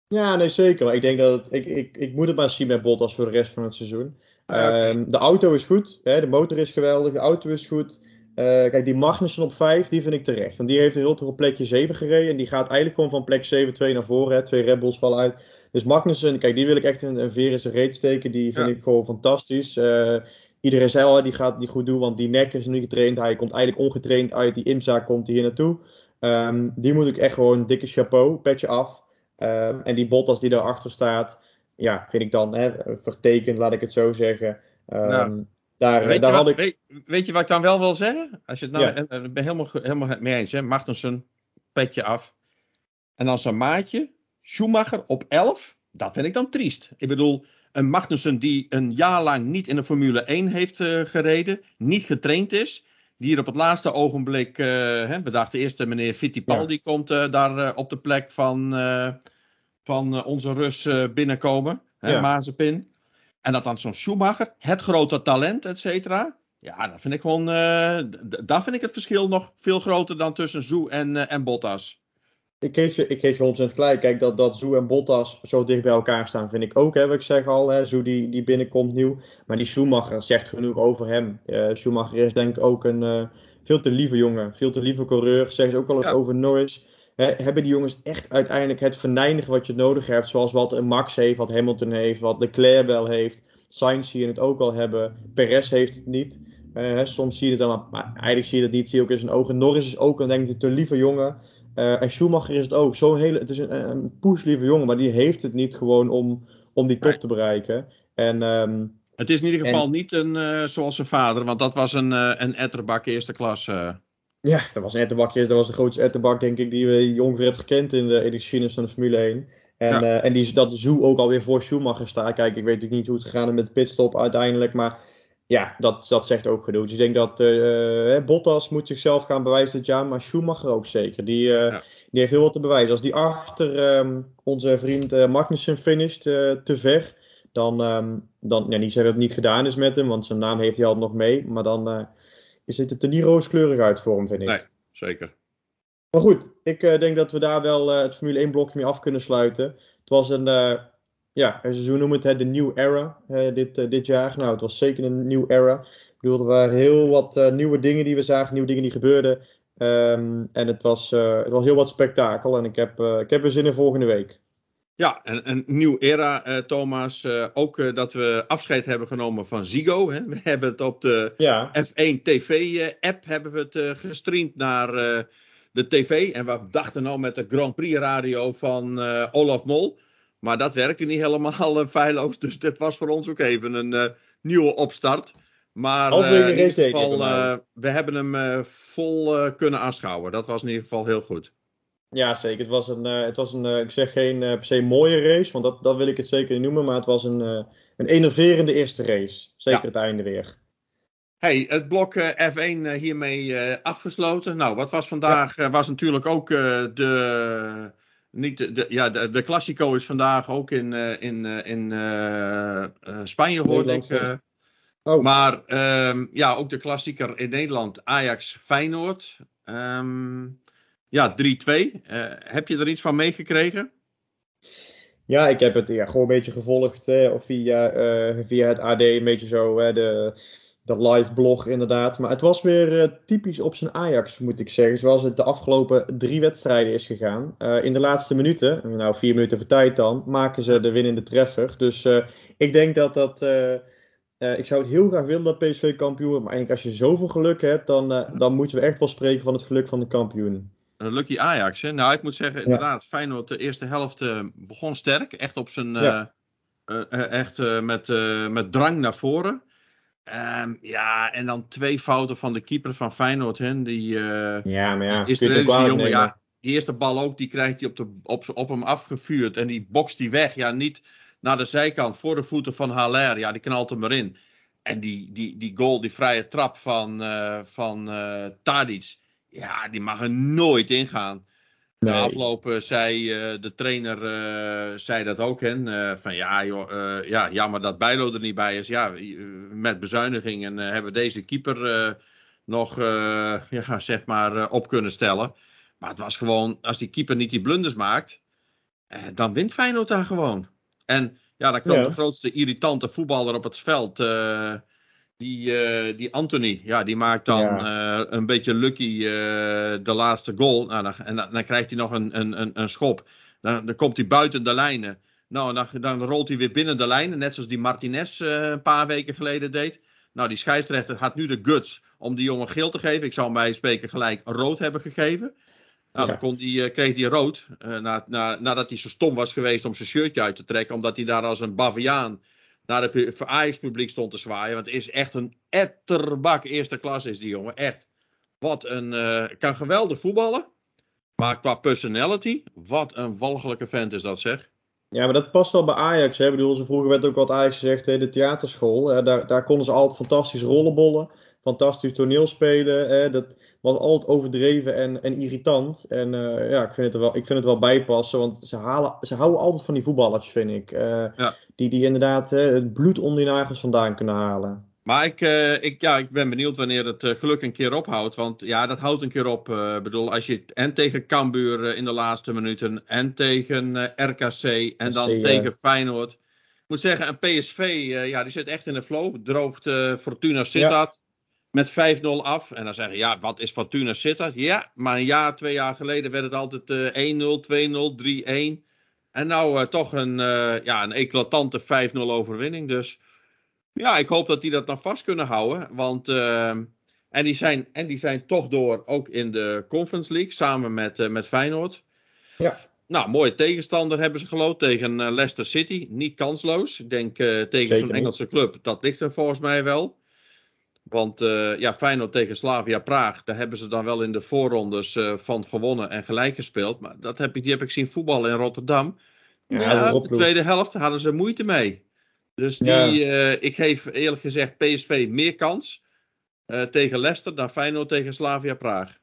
Ja, nee, zeker. Maar ik denk dat het, ik, ik, ik moet het maar zien met Bottas voor de rest van het seizoen. Ah, okay. um, de auto is goed, hè, de motor is geweldig, de auto is goed. Uh, kijk, die Magnussen op 5, die vind ik terecht. Want die heeft heel toch op plekje 7 gereden. En die gaat eigenlijk gewoon van plek 7, 2 naar voren. Hè. Twee Red Bulls vallen uit. Dus Magnussen, kijk, die wil ik echt een, een veer in zijn reet steken. Die vind ja. ik gewoon fantastisch. Uh, iedereen zei al, die gaat niet goed doen, want die nek is nu getraind. Hij komt eigenlijk ongetraind uit die IMSA, komt hij hier naartoe. Um, die moet ik echt gewoon een dikke chapeau, petje af. Um, en die Bottas die daarachter staat, ja, vind ik dan hè, vertekend, laat ik het zo zeggen. Um, nou, daar, weet, daar je had wat, ik... weet, weet, je wat ik dan wel wil zeggen? Als je het nou, ja. en, en, ben helemaal, helemaal mee eens, hè? Magnussen, petje af. En dan zijn maatje, Schumacher op 11, dat vind ik dan triest. Ik bedoel, een Magnussen die een jaar lang niet in de Formule 1 heeft uh, gereden, niet getraind is, die hier op het laatste ogenblik, uh, hè, we dachten eerst uh, meneer Fittipaldi ja. komt daar op de plek van, van onze Rus binnenkomen, hè, ja. Mazepin. En dat dan zo'n Schumacher, het grote talent, et cetera. Ja, dat vind ik gewoon, daar vind ik het verschil nog veel groter dan tussen Zoe en, en Bottas ik geef je, ik geef je 100% gelijk. Kijk, dat, dat Zoe en Bottas zo dicht bij elkaar staan, vind ik ook. Hè, wat ik zeg al, hè, Zoe die, die binnenkomt nieuw. Maar die Schumacher zegt genoeg over hem. Uh, Schumacher is denk ik ook een uh, veel te lieve jongen. Veel te lieve coureur. Zeggen ze ook wel eens ja. over Norris. Hè, hebben die jongens echt uiteindelijk het verneinigen wat je nodig hebt. Zoals wat een Max heeft, wat Hamilton heeft, wat Leclerc wel heeft. Sainz zie je het ook al hebben. Perez heeft het niet. Uh, soms zie je het dan, maar eigenlijk zie je dat niet. Zie je ook in zijn ogen. Norris is ook een, denk ik, een te lieve jongen. Uh, en Schumacher is het ook. Zo'n hele, het is een, een pushlieve jongen, maar die heeft het niet gewoon om, om die top nee. te bereiken. En, um, het is in ieder geval en, niet een, uh, zoals zijn vader, want dat was een, uh, een etterbak eerste klas. Ja, dat was een etterbak. Dat was de grootste etterbak, denk ik, die we ongeveer hebben gekend in de, in de geschiedenis van de Formule 1. En, ja. en die, dat Zoo ook alweer voor Schumacher staat. Kijk, ik weet natuurlijk niet hoe het gegaan is met de pitstop uiteindelijk, maar ja, dat, dat zegt ook genoeg. Dus ik denk dat uh, Bottas moet zichzelf gaan bewijzen dit jaar, maar Schumacher ook zeker. Die, uh, ja. die heeft heel wat te bewijzen. Als die achter um, onze vriend uh, Magnussen finisht te ver, dan, um, dan ja, niet zeggen dat het niet gedaan is met hem, want zijn naam heeft hij altijd nog mee. Maar dan ziet het er niet rooskleurig uit voor hem, vind ik. Nee, zeker. Maar goed, ik denk dat we daar wel het Formule 1 blokje mee af kunnen sluiten. Het was een ja, een seizoen noemen het de New Era dit, uh, dit jaar. Nou, het was zeker een New Era. Ik bedoel, er waren heel wat uh, nieuwe dingen die we zagen, nieuwe dingen die gebeurden. Um, en het was, het was heel wat spektakel. En ik heb, ik heb weer zin in volgende week. Ja, een, een nieuw era, Thomas. ook dat we afscheid hebben genomen van Zigo. Hè. We hebben het op de ja. F1 TV-app hebben we het gestreamd naar de tv. En we dachten nou met de Grand Prix radio van Olaf Mol. Maar dat werkte niet helemaal uh, feilloos. Dus dit was voor ons ook even een uh, nieuwe opstart. Maar uh, in ieder geval, we hebben hem vol kunnen aanschouwen. Dat was in ieder geval heel goed. Ja, zeker. Het was een, het was een ik zeg geen per se mooie race, want dat, dat wil ik het zeker niet noemen. Maar het was een, een enerverende eerste race. Zeker het einde weer. Hey, het blok F1 hiermee afgesloten. Nou, wat was vandaag? was natuurlijk ook de niet de, ja, de, de Classico is vandaag ook in, uh, in, uh, in uh, Spanje, hoorde ik. Oh. Maar um, ja, ook de klassieker in Nederland, Ajax Feyenoord. Um, ja, 3-2. heb je er iets van meegekregen? Ja, ik heb het ja, gewoon een beetje gevolgd of via, via het AD, een beetje zo de, dat live blog inderdaad. Maar het was weer uh, typisch op zijn Ajax, moet ik zeggen. Zoals het de afgelopen drie wedstrijden is gegaan. Uh, in de laatste minuten, nou vier minuten voor tijd dan, maken ze de winnende treffer. Dus uh, ik denk dat dat... ik zou het heel graag willen dat PSV kampioen wordt. Maar eigenlijk als je zoveel geluk hebt, dan, dan moeten we echt wel spreken van het geluk van de kampioen. Lucky Ajax, hè? Nou, ik moet zeggen, inderdaad, ja. Feyenoord de eerste helft begon sterk. Echt op zijn... Ja. echt met, met drang naar voren. Um, ja, en dan twee fouten van de keeper van Feyenoord. Hè, die, uh, ja, maar ja, Israëlische jongen, ja, die eerste bal ook, die krijgt hij op, de, op, op hem afgevuurd. En die bokst die weg. Ja, niet naar de zijkant, voor de voeten van Haller. Ja, die knalt hem erin. En die, die, die goal, die vrije trap van, uh, van uh, Tadic. Ja, die mag er nooit ingaan. Nee. Na afloop zei uh, de trainer uh, zei dat ook. Hè, uh, van ja, joh, ja, jammer dat Bijlo er niet bij is. Ja, met bezuinigingen hebben we deze keeper nog ja, zeg maar, op kunnen stellen. Maar het was gewoon, als die keeper niet die blunders maakt, dan wint Feyenoord daar gewoon. En ja, dan komt ja. de grootste irritante voetballer op het veld. Die, uh, die Anthony, ja, die maakt dan ja. uh, een beetje lucky uh, de laatste goal. Nou, dan, en dan, dan, krijgt hij nog een, een, een, schop. Dan, dan komt hij buiten de lijnen. Nou, dan, dan rolt hij weer binnen de lijnen. Net zoals die Martinez een paar weken geleden deed. Nou, die scheidsrechter had nu de guts om die jongen geel te geven. Ik zou hem bij spreken gelijk rood hebben gegeven. Nou, ja. dan kon die, kreeg hij rood. Na, na, nadat hij zo stom was geweest om zijn shirtje uit te trekken. Omdat hij daar als een baviaan naar het Ajax-publiek stond te zwaaien. Want het is echt een etterbak eerste klas is die jongen. Echt. Wat een... Uh, kan geweldig voetballen. Maar qua personality, wat een walgelijke vent is dat zeg. Ja, maar dat past wel bij Ajax. Hè? Ik bedoel, vroeger werd ook wat Ajax gezegd, de theaterschool. Daar, daar konden ze altijd fantastisch rollenbollen. Fantastisch toneel spelen. Hè? Dat was altijd overdreven en, en irritant. En uh, ja, ik vind, het er wel, ik vind het wel bijpassen. Want ze, halen, ze houden altijd van die voetballers, vind ik. Uh, ja. Die, die inderdaad het bloed onder die nagels vandaan kunnen halen. Maar ik, ik, ja, ik ben benieuwd wanneer het geluk een keer ophoudt. Want ja, dat houdt een keer op. Ik bedoel, als je en tegen Cambuur in de laatste minuten. En tegen RKC. En dan tegen Feyenoord. Ik moet zeggen, een PSV, ja, die zit echt in de flow. Droogt Fortuna Sittard. Ja met 5-0 af. En dan zeggen ja, wat is Fortuna Sittard? Ja, maar een jaar, twee jaar geleden werd het altijd uh, 1-0, 2-0, 3-1. En nou uh, toch een, uh, ja, een eclatante 5-0 overwinning. Dus ja, ik hoop dat die dat nog vast kunnen houden. Want, ehm, en, die zijn, en die zijn toch door, ook in de Conference League, samen met, eh, met Feyenoord. Ja. Nou, mooie tegenstander hebben ze geloot tegen Leicester City. Niet kansloos. Ik denk tegen zo'n Engelse club, dat ligt er volgens mij wel. Want uh, ja, Feyenoord tegen Slavia Praag, daar hebben ze dan wel in de voorrondes uh, van gewonnen en gelijk gespeeld. Maar dat heb ik, die heb ik zien voetballen in Rotterdam. Ja, ja de tweede helft hadden ze moeite mee. Dus die, ja. uh, ik geef eerlijk gezegd PSV meer kans tegen Leicester dan Feyenoord tegen Slavia Praag.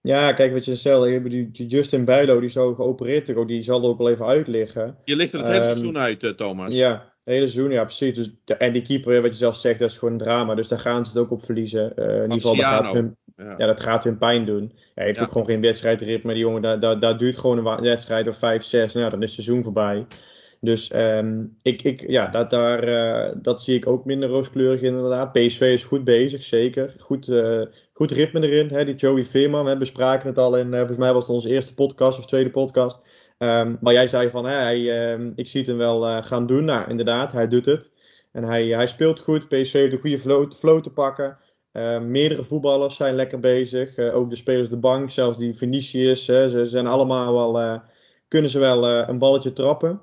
Ja, kijk wat je stelt. Die Justin Bijlo, die zo geopereerd die zal er ook wel even uitliggen. Je ligt er het hele um, seizoen uit, Thomas. Ja, hele seizoen, ja precies. Dus, en die keeper, wat je zelf zegt, dat is gewoon een drama. Dus daar gaan ze het ook op verliezen. Uh, in ieder geval, dat gaat, hun, ja. ja. dat gaat hun pijn doen. Ja, hij heeft ja. ook gewoon geen wedstrijdritme. Die jongen, daar, daar, daar duurt gewoon een wedstrijd of 5, 6. Nou, dan is het seizoen voorbij. Dus um, ik, ik, ja, dat, daar, uh, dat zie ik ook minder rooskleurig inderdaad. PSV is goed bezig, zeker. Goed, uh, goed ritme erin. Hè? Die Joey Veerman, we bespraken het al in, volgens mij was het onze eerste podcast of tweede podcast. Um, maar jij zei van, hè, hij, um, ik zie het hem wel uh, gaan doen. Nou, inderdaad, hij doet het. En hij, hij speelt goed. PSV heeft een goede flow, te pakken. Uh, meerdere voetballers zijn lekker bezig. Uh, ook de spelers de bank, zelfs die Vinicius. Hè, ze zijn allemaal wel, uh, kunnen ze wel een balletje trappen.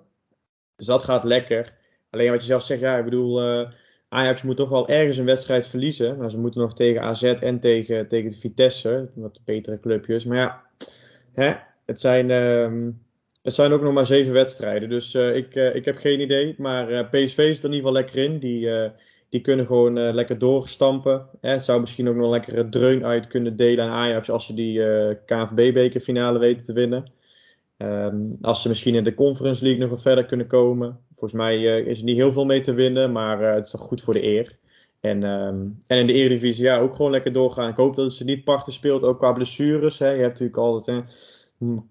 Dus dat gaat lekker. Alleen wat je zelf zegt, ja, ik bedoel, Ajax moet toch wel ergens een wedstrijd verliezen. Maar ze moeten nog tegen AZ en tegen, tegen de Vitesse, wat betere clubjes. Maar ja, hè, het zijn, ehm, het zijn ook nog maar zeven wedstrijden. Dus eh, ik, eh, ik heb geen idee. Maar eh, PSV is er in ieder geval lekker in. Die, die kunnen gewoon lekker doorstampen. Het zou misschien ook nog een dreun uit kunnen delen aan Ajax als ze die KNVB-bekerfinale weten te winnen. Ehm, als ze misschien in de Conference League nog wat verder kunnen komen. Volgens mij is er niet heel veel mee te winnen, maar het is toch goed voor de eer. En, ehm, en in de Eredivisie ja, ook gewoon lekker doorgaan. Ik hoop dat ze niet parten speelt, ook qua blessures. Hè. Je hebt natuurlijk altijd, hè,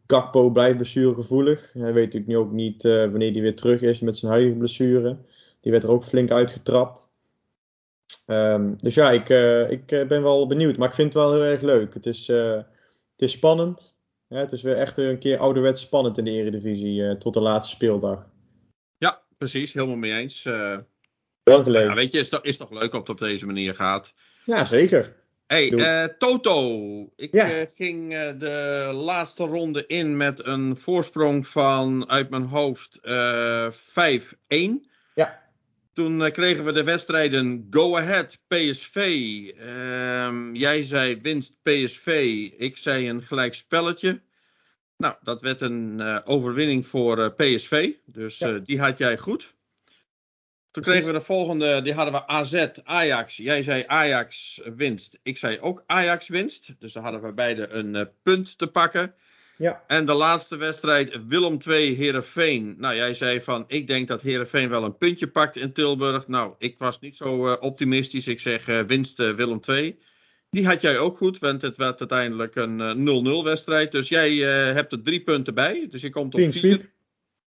Gakpo blijft blessuregevoelig. Hij weet natuurlijk nu ook niet eh, wanneer hij weer terug is met zijn huidige blessure. Die werd er ook flink uitgetrapt. Ehm, dus ja, ik, eh, ik eh, ben wel benieuwd. Maar ik vind het wel heel erg leuk. Het is, het is spannend. Het is weer echt een keer ouderwets spannend in de Eredivisie tot de laatste speeldag. Ja, precies. Helemaal mee eens. Geleden. ja, weet je, is toch, is toch leuk op het op deze manier gaat. Ja, zeker. Hey, eh, Toto. Ik Ja. eh, ging eh, de laatste ronde in met een voorsprong van uit mijn hoofd eh 5-1. Ja. Toen kregen we de wedstrijden Go Ahead PSV. Ehm, jij zei winst PSV. Ik zei een gelijk spelletje. Nou, dat werd een overwinning voor PSV. Dus Ja. die had jij goed. Toen kregen we de volgende, die hadden we AZ, Ajax. Jij zei Ajax winst. Ik zei ook Ajax winst. Dus dan hadden we beide een eh, punt te pakken. Ja. En de laatste wedstrijd, Willem 2, Herenveen. Nou, jij zei van, ik denk dat Herenveen wel een puntje pakt in Tilburg. Nou, ik was niet zo eh, optimistisch. Ik zeg winst eh, Willem 2. Die had jij ook goed, want het werd uiteindelijk een eh, 0-0 wedstrijd. Dus jij hebt er drie punten bij. Dus je komt op vier.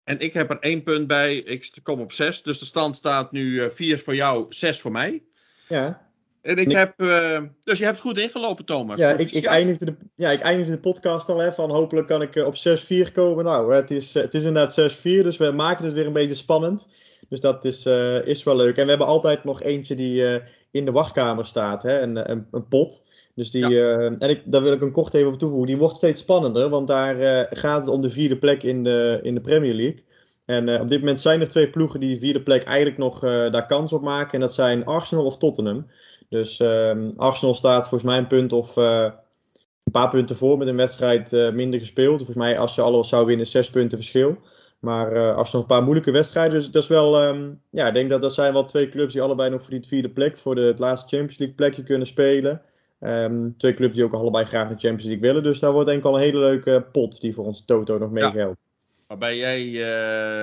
En ik heb er één punt bij. Ik kom op zes. Dus de stand staat nu eh, vier voor jou, zes voor mij. Ja, En ik heb. eh, dus je hebt goed ingelopen, Thomas. ja, ik, ik, eindigde de, ja ik eindigde de podcast al hè, van hopelijk kan ik eh, op 6-4 komen. Nou, het is, het is inderdaad 6-4, dus we maken het weer een beetje spannend. Dus dat is, eh, is wel leuk. En we hebben altijd nog eentje die eh, in de wachtkamer staat, hè, een, een, een pot. Dus die, eh, en ik, daar wil ik een kort even op toevoegen. Die wordt steeds spannender, want daar eh, gaat het om de vierde plek in de, in de Premier League. En eh, op dit moment zijn er twee ploegen die de vierde plek eigenlijk nog daar kans op maken. En dat zijn Arsenal of Tottenham. Dus ehm, Arsenal staat volgens mij een punt of een paar punten voor met een wedstrijd minder gespeeld. Volgens mij als je alles zou winnen, zes punten verschil. Maar eh Arsenal een paar moeilijke wedstrijden. Dus dat is wel, ehm, ja, ik denk dat dat zijn wel twee clubs die allebei nog voor die vierde plek, voor de, het laatste Champions League plekje kunnen spelen. Ehm, twee clubs die ook allebei graag de Champions League willen. Dus daar wordt denk ik al een hele leuke pot die voor ons Toto nog meegeldt. Waarbij jij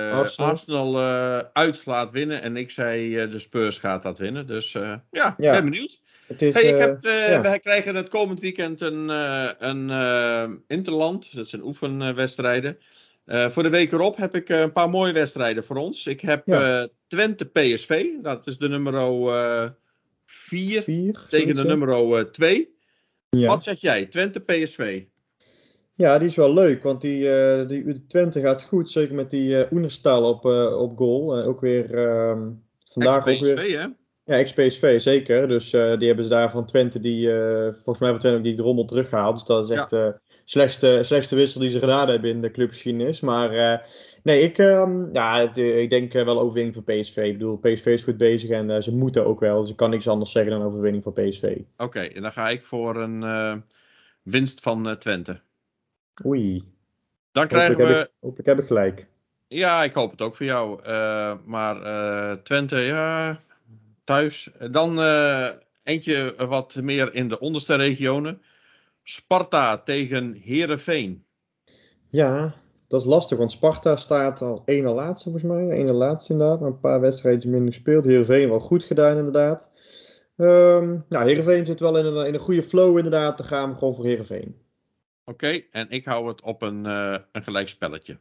eh, Arsenal. Arsenal, eh, uit laat winnen. En ik zei eh, de Spurs gaat dat winnen. Dus eh, ja, Ja. ben benieuwd. Het is, Hey, ik heb, eh, ja. Wij krijgen het komend weekend een, eh, een eh, Interland. Dat zijn oefenwedstrijden. Eh, voor de week erop heb ik eh, een paar mooie wedstrijden voor ons. Ik heb Ja. eh, Twente PSV. Dat is de nummer 4 vier, tegen de nummer 2. Ja. Wat zeg jij? Twente PSV. Ja, die is wel leuk, want die, eh die Twente gaat goed. Zeker met die eh Oenerstal op, eh, op goal. Eh, ook weer ehm, vandaag ook weer. Hè? Ja, ex-PSV, zeker. Dus eh, die hebben ze daar van Twente, die, eh, volgens mij van Twente die drommel teruggehaald. Dus dat is echt de slechtste, slechtste wissel die ze gedaan hebben in de clubgeschiedenis. Maar eh, nee, ik, ehm, ja, het, eh, ik denk eh, wel overwinning voor PSV. Ik bedoel, PSV is goed bezig en eh, ze moeten ook wel. Dus ik kan niks anders zeggen dan overwinning voor PSV. Oké, en dan ga ik voor een winst van Twente. Oei, Dan krijgen hopelijk we. ik, hopelijk heb ik gelijk. Ja, ik hoop het ook voor jou. Maar Twente, ja, thuis. Dan eentje wat meer in de onderste regionen. Sparta tegen Herenveen. Ja, dat is lastig, want Sparta staat al ene laatste volgens mij. Ene laatste inderdaad, maar een paar wedstrijden minder gespeeld. Heerenveen wel goed gedaan inderdaad. Ehm nou, Heerenveen zit wel in een, in een goede flow inderdaad. Dan gaan we gewoon voor Heerenveen. Oké, en ik hou het op een, eh een gelijk spelletje.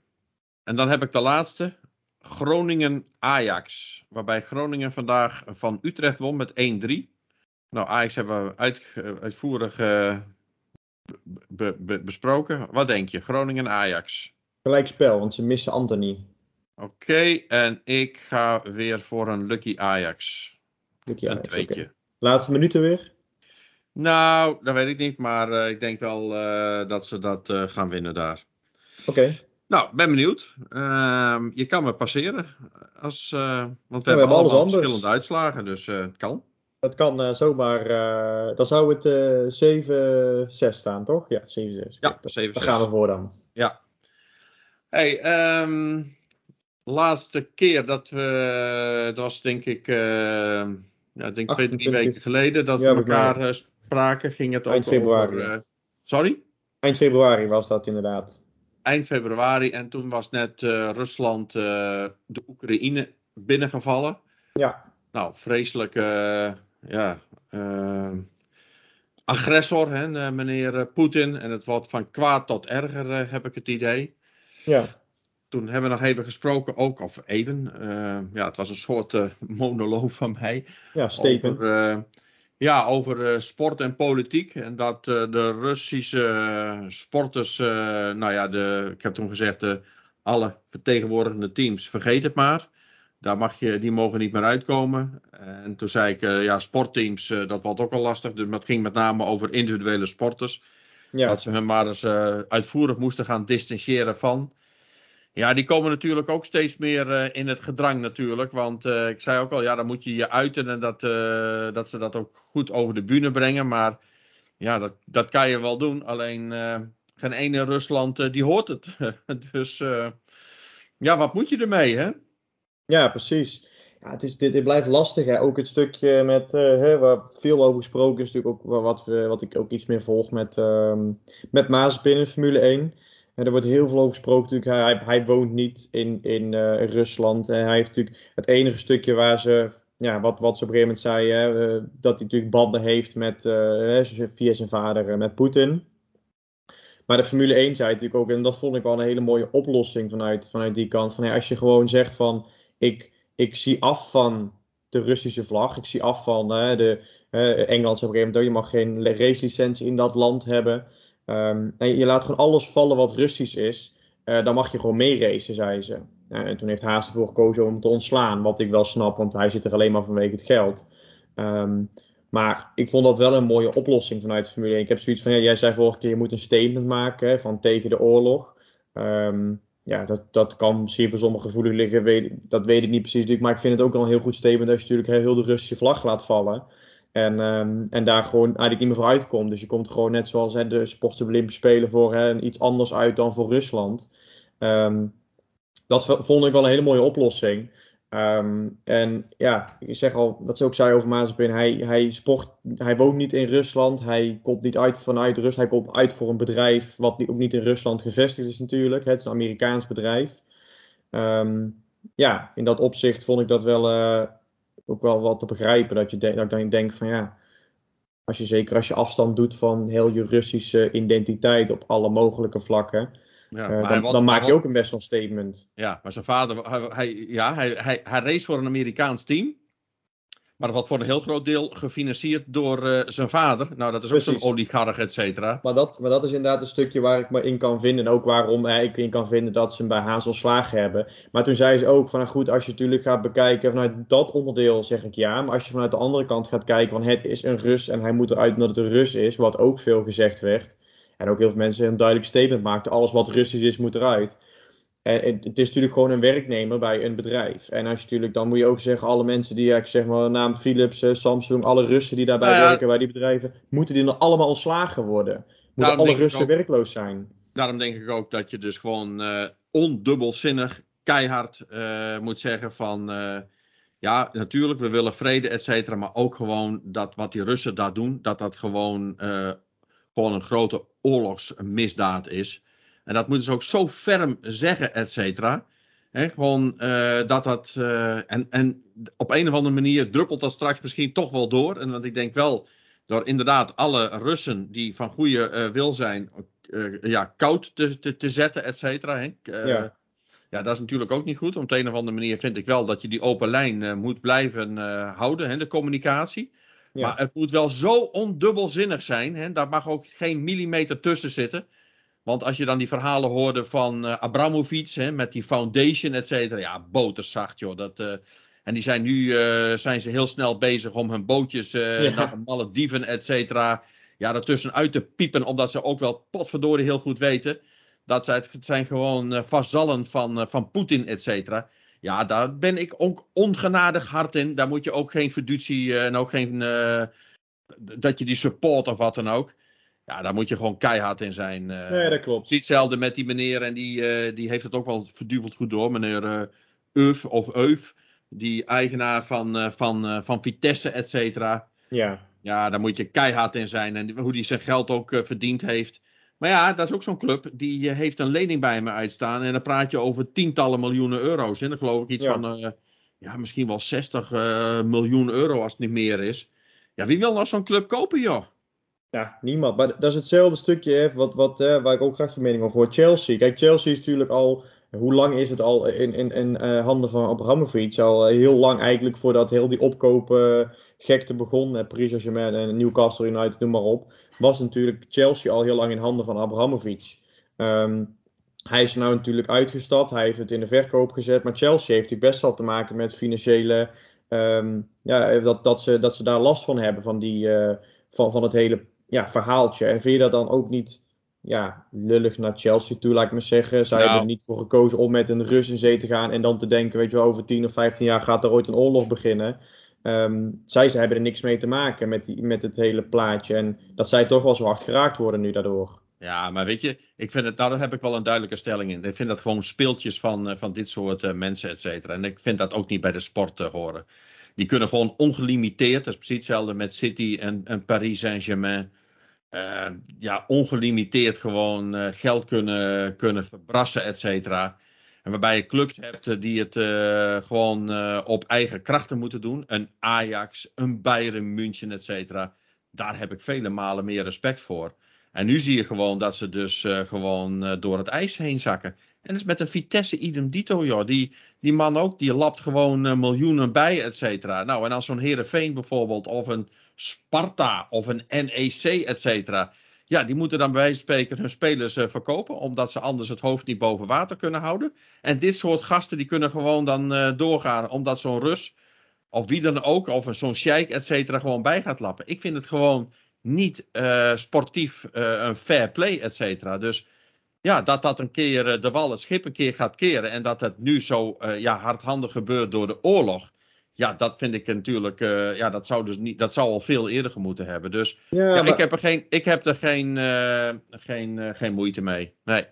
En dan heb ik de laatste. Groningen-Ajax. Waarbij Groningen vandaag van Utrecht won met 1-3. Nou, Ajax hebben we uit, uitvoerig eh, be- be- besproken. Wat denk je? Groningen-Ajax. Gelijk spel, want ze missen Anthony. Oké, en ik ga weer voor een Lucky Ajax. Lucky een Ajax, tweetje. oké. Laatste minuten weer. Nou, dat weet ik niet, maar eh, ik denk wel eh, dat ze dat eh, gaan winnen daar. Oké. Nou, ben benieuwd. Ehm, je kan me passeren. Als, want we we hebben hebben alles allemaal anders. verschillende uitslagen, dus het kan. Dat kan zomaar. dan zou het eh 7-6 staan, toch? Ja, 7-6. Ja, Oké, 7 Daar gaan we voor dan. Ja. Hey, ehm, laatste keer dat we, dat was denk ik, uh, ja, denk twee, drie weken geleden dat Ja, we elkaar eh, spraken, ging het Eind februari, over. ja. eh, sorry? Eind februari was dat inderdaad. Eind februari en toen was net Rusland de Oekraïne binnengevallen. Ja, Nou, vreselijke ja, agressor, hè, meneer Poetin. En het wordt van kwaad tot erger, heb ik het idee. Ja, Toen hebben we nog even gesproken, ook, of even. eh, ja, het was een soort eh, monoloog van mij. ja, statement. Over, eh, ja, over sport en politiek. En dat de Russische sporters, nou ja, de, ik heb toen gezegd, de, alle vertegenwoordigende teams, vergeet het maar. Daar mag je, die mogen niet meer uitkomen. En toen zei ik, ja, sportteams, dat wordt ook al lastig. Dus het ging met name over individuele sporters. Ja, Dat ze hun maar eens eh, uitvoerig moesten gaan distancieren van. Ja, die komen natuurlijk ook steeds meer eh, in het gedrang natuurlijk. Want eh, ik zei ook al, ja, dan moet je je uiten en dat, dat ze dat ook goed over de bühne brengen. Maar ja, dat, dat kan je wel doen. Alleen geen ene Rusland die hoort het. dus ja, wat moet je ermee, hè? ja, precies. Ja, het, is, dit, dit blijft lastig. Hè. Ook het stukje met, eh, hè, waar veel over gesproken is, natuurlijk ook wat, wat ik ook iets meer volg met, ehm met Mazepin in Formule 1. En er wordt heel veel over gesproken. Natuurlijk, hij, hij woont niet in, in eh, Rusland. En hij heeft natuurlijk het enige stukje waar ze, ja, wat, wat ze op een gegeven moment zei, hè, eh, dat hij natuurlijk banden heeft met, via zijn vader, met Poetin. Maar de Formule 1 zei natuurlijk ook, en dat vond ik wel een hele mooie oplossing vanuit, vanuit die kant. Van, ja, als je gewoon zegt van, ik, ik zie af van de Russische vlag. Ik zie af van de hè, Engeland op een gegeven moment, je mag geen racelicentie in dat land hebben. Ehm, en je laat gewoon alles vallen wat Russisch is. Eh, dan mag je gewoon meeracen, zei ze. En toen heeft Haas ervoor gekozen om te ontslaan. Wat ik wel snap, want hij zit er alleen maar vanwege het geld. Ehm, maar ik vond dat wel een mooie oplossing vanuit de Formule 1. Ik heb zoiets van, ja, jij zei vorige keer, je moet een statement maken van tegen de oorlog. Ehm, ja, dat, dat kan misschien voor sommigen gevoelig liggen, dat weet ik niet precies. natuurlijk, Maar ik vind het ook wel een heel goed statement als je natuurlijk heel de Russische vlag laat vallen. En, ehm, en daar gewoon eigenlijk niet meer voor uitkomt. Dus je komt gewoon net zoals de Sportse Olympische Spelen voor iets anders uit dan voor Rusland. Ehm, dat vond ik wel een hele mooie oplossing. Ehm, en ja, ik zeg al, wat ze ook zei over Mazepin, hij, hij, sport, hij woont niet in Rusland, hij komt niet uit vanuit Rusland, hij komt uit voor een bedrijf wat ook niet in Rusland gevestigd is natuurlijk. Het is een Amerikaans bedrijf. Ehm, ja, in dat opzicht vond ik dat wel eh, ook wel wat te begrijpen, dat, je de- dat ik dan denk van ja, als je zeker als je afstand doet van heel je Russische identiteit op alle mogelijke vlakken, Ja, eh, maar hij dan, dan hij maak je ook een best wel statement. Ja, maar zijn vader, hij, hij- ja, hij, hij, hij race voor een Amerikaans team. Maar dat wordt voor een heel groot deel gefinancierd door eh, zijn vader. Nou, dat is ook zo'n Precies. oligarch, et cetera. Maar dat, maar dat is inderdaad een stukje waar ik me in kan vinden. En ook waarom eh, ik in kan vinden dat ze hem bij Haas ontslagen hebben. Maar toen zei ze ook van nou goed, als je natuurlijk gaat bekijken vanuit dat onderdeel zeg ik ja. Maar als je vanuit de andere kant gaat kijken van het is een Rus en hij moet eruit omdat het een Rus is. Wat ook veel gezegd werd. En ook heel veel mensen een duidelijk statement maakten. Alles wat Russisch is moet eruit. En het, is natuurlijk gewoon een werknemer bij een bedrijf. En als je natuurlijk, dan moet je ook zeggen, alle mensen die, ik zeg maar, naam Philips, eh, Samsung, alle Russen die daarbij Nou ja. werken bij die bedrijven, moeten die dan allemaal ontslagen worden? Moeten alle Russen ook- werkloos zijn? Daarom denk ik ook dat je dus gewoon eh, ondubbelzinnig, keihard eh, moet zeggen van... ja, natuurlijk, we willen vrede, et cetera. Maar ook gewoon dat wat die Russen daar doen, dat dat gewoon, gewoon een grote oorlogsmisdaad is. En dat moeten ze ook zo ferm zeggen, et cetera. Gewoon eh, dat dat. eh, en, en op een of andere manier druppelt dat straks misschien toch wel door. En want ik denk wel, door inderdaad alle Russen die van goede eh, wil zijn, ja, koud te, te, te zetten, et cetera. Ja. ja, dat is natuurlijk ook niet goed. Op de een of andere manier vind ik wel dat je die open lijn moet blijven houden, hè, de communicatie. Ja. Maar het moet wel zo ondubbelzinnig zijn. Hè, daar mag ook geen millimeter tussen zitten. Want als je dan die verhalen hoorde van eh Abramovic, hè, met die foundation, et cetera. Ja, boterzacht, joh. Dat, eh, en die zijn nu eh, zijn ze heel snel bezig om hun bootjes Ja. naar de Malediven, et cetera. Ja, ertussen uit te piepen, omdat ze ook wel potverdorie heel goed weten. Dat zij, het zijn gewoon vazallen van, van Poetin, et cetera. Ja, daar ben ik ook ongenadig hard in. Daar moet je ook geen fiducie eh, en ook geen. eh, dat je die support of wat dan ook. Ja, daar moet je gewoon keihard in zijn. Uh, nee, dat klopt. Ziet hetzelfde met die meneer en die, uh, die heeft het ook wel verduveld goed door. Meneer uh, Euf of Euf. Die eigenaar van, van, van Vitesse, et cetera. Ja. Ja, daar moet je keihard in zijn. En hoe die zijn geld ook verdiend heeft. Maar ja, dat is ook zo'n club. Die heeft een lening bij me uitstaan. En dan praat je over tientallen miljoenen euro's. En dan geloof ik iets Ja. van, ja, misschien wel 60 miljoen euro als het niet meer is. Ja, wie wil nou zo'n club kopen, joh? Ja, niemand. Maar dat is hetzelfde stukje hè, wat, wat, eh, waar ik ook graag je mening over hoor. Chelsea. Kijk, Chelsea is natuurlijk al. Hoe lang is het al in, in, in eh, handen van Abramovich? Al eh, heel lang eigenlijk voordat heel die opkopen gekte begon. Uh, Paris Saint-Germain en Newcastle United, noem maar op. Was natuurlijk Chelsea al heel lang in handen van Abramovich. Ehm, hij is er nou natuurlijk uitgestapt. Hij heeft het in de verkoop gezet. Maar Chelsea heeft natuurlijk best wel te maken met financiële. ehm, ja, dat, dat, ze, dat ze daar last van hebben. Van, die, eh, van, van het hele ja, verhaaltje. En vind je dat dan ook niet ja, lullig naar Chelsea toe, laat ik maar zeggen? Zij Nou. hebben er niet voor gekozen om met een Rus in zee te gaan en dan te denken, weet je wel, over 10 of 15 jaar gaat er ooit een oorlog beginnen. Ehm, zij ze hebben er niks mee te maken met, die, met het hele plaatje. En dat zij toch wel zo hard geraakt worden nu daardoor. Ja, maar weet je, ik vind het, nou, daar heb ik wel een duidelijke stelling in. Ik vind dat gewoon speeltjes van, eh, van dit soort eh, mensen, et cetera. En ik vind dat ook niet bij de sport eh, horen. Die kunnen gewoon ongelimiteerd, dat is precies hetzelfde met City en, en Paris Saint-Germain. ja, ongelimiteerd gewoon geld kunnen, kunnen verbrassen, et cetera. En waarbij je clubs hebt eh, die het eh, gewoon eh, op eigen krachten moeten doen. Een Ajax, een Bayern München, et cetera. Daar heb ik vele malen meer respect voor. En nu zie je gewoon dat ze dus gewoon door het ijs heen zakken. En dat is met een Vitesse idem dito, joh. Die, die man ook, die lapt gewoon miljoenen bij, et cetera. Nou, en als zo'n Heerenveen bijvoorbeeld, of een Sparta, of een NEC, et cetera. Ja, die moeten dan bij wijze van spreken hun spelers eh, verkopen, omdat ze anders het hoofd niet boven water kunnen houden. En dit soort gasten, die kunnen gewoon dan eh, doorgaan, omdat zo'n Rus, of wie dan ook, of zo'n sheik, et cetera, gewoon bij gaat lappen. Ik vind het gewoon niet eh, sportief een fair play, et cetera. Dus ja, dat dat een keer de wal het schip een keer gaat keren en dat het nu zo ja, hardhandig gebeurt door de oorlog. Ja, dat vind ik natuurlijk, eh, ja, dat zou dus niet, dat zou al veel eerder moeten hebben. Dus Ja, ja, maar- ik heb er geen, ik heb er geen, eh, geen, eh, geen moeite mee. Nee.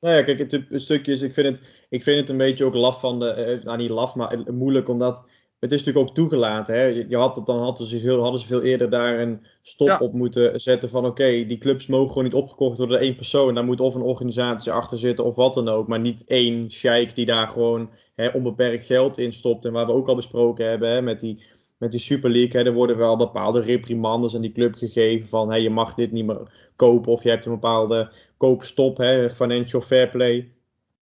Nou ja, kijk, het, is, ik vind het, ik vind het een beetje ook laf van de, nou niet laf, maar moeilijk omdat het is natuurlijk ook toegelaten. Hè? Je, had het, dan hadden ze, veel, hadden ze veel eerder daar een stop Ja. op moeten zetten van oké, die clubs mogen gewoon niet opgekocht worden door één persoon. Daar moet of een organisatie achter zitten of wat dan ook, maar niet één sheik die daar gewoon hè, onbeperkt geld in stopt. En waar we ook al besproken hebben hè, met die, met die Super League, hè, er worden wel bepaalde reprimandes aan die club gegeven van hè, je mag dit niet meer kopen of je hebt een bepaalde koopstop, hè, financial fair play.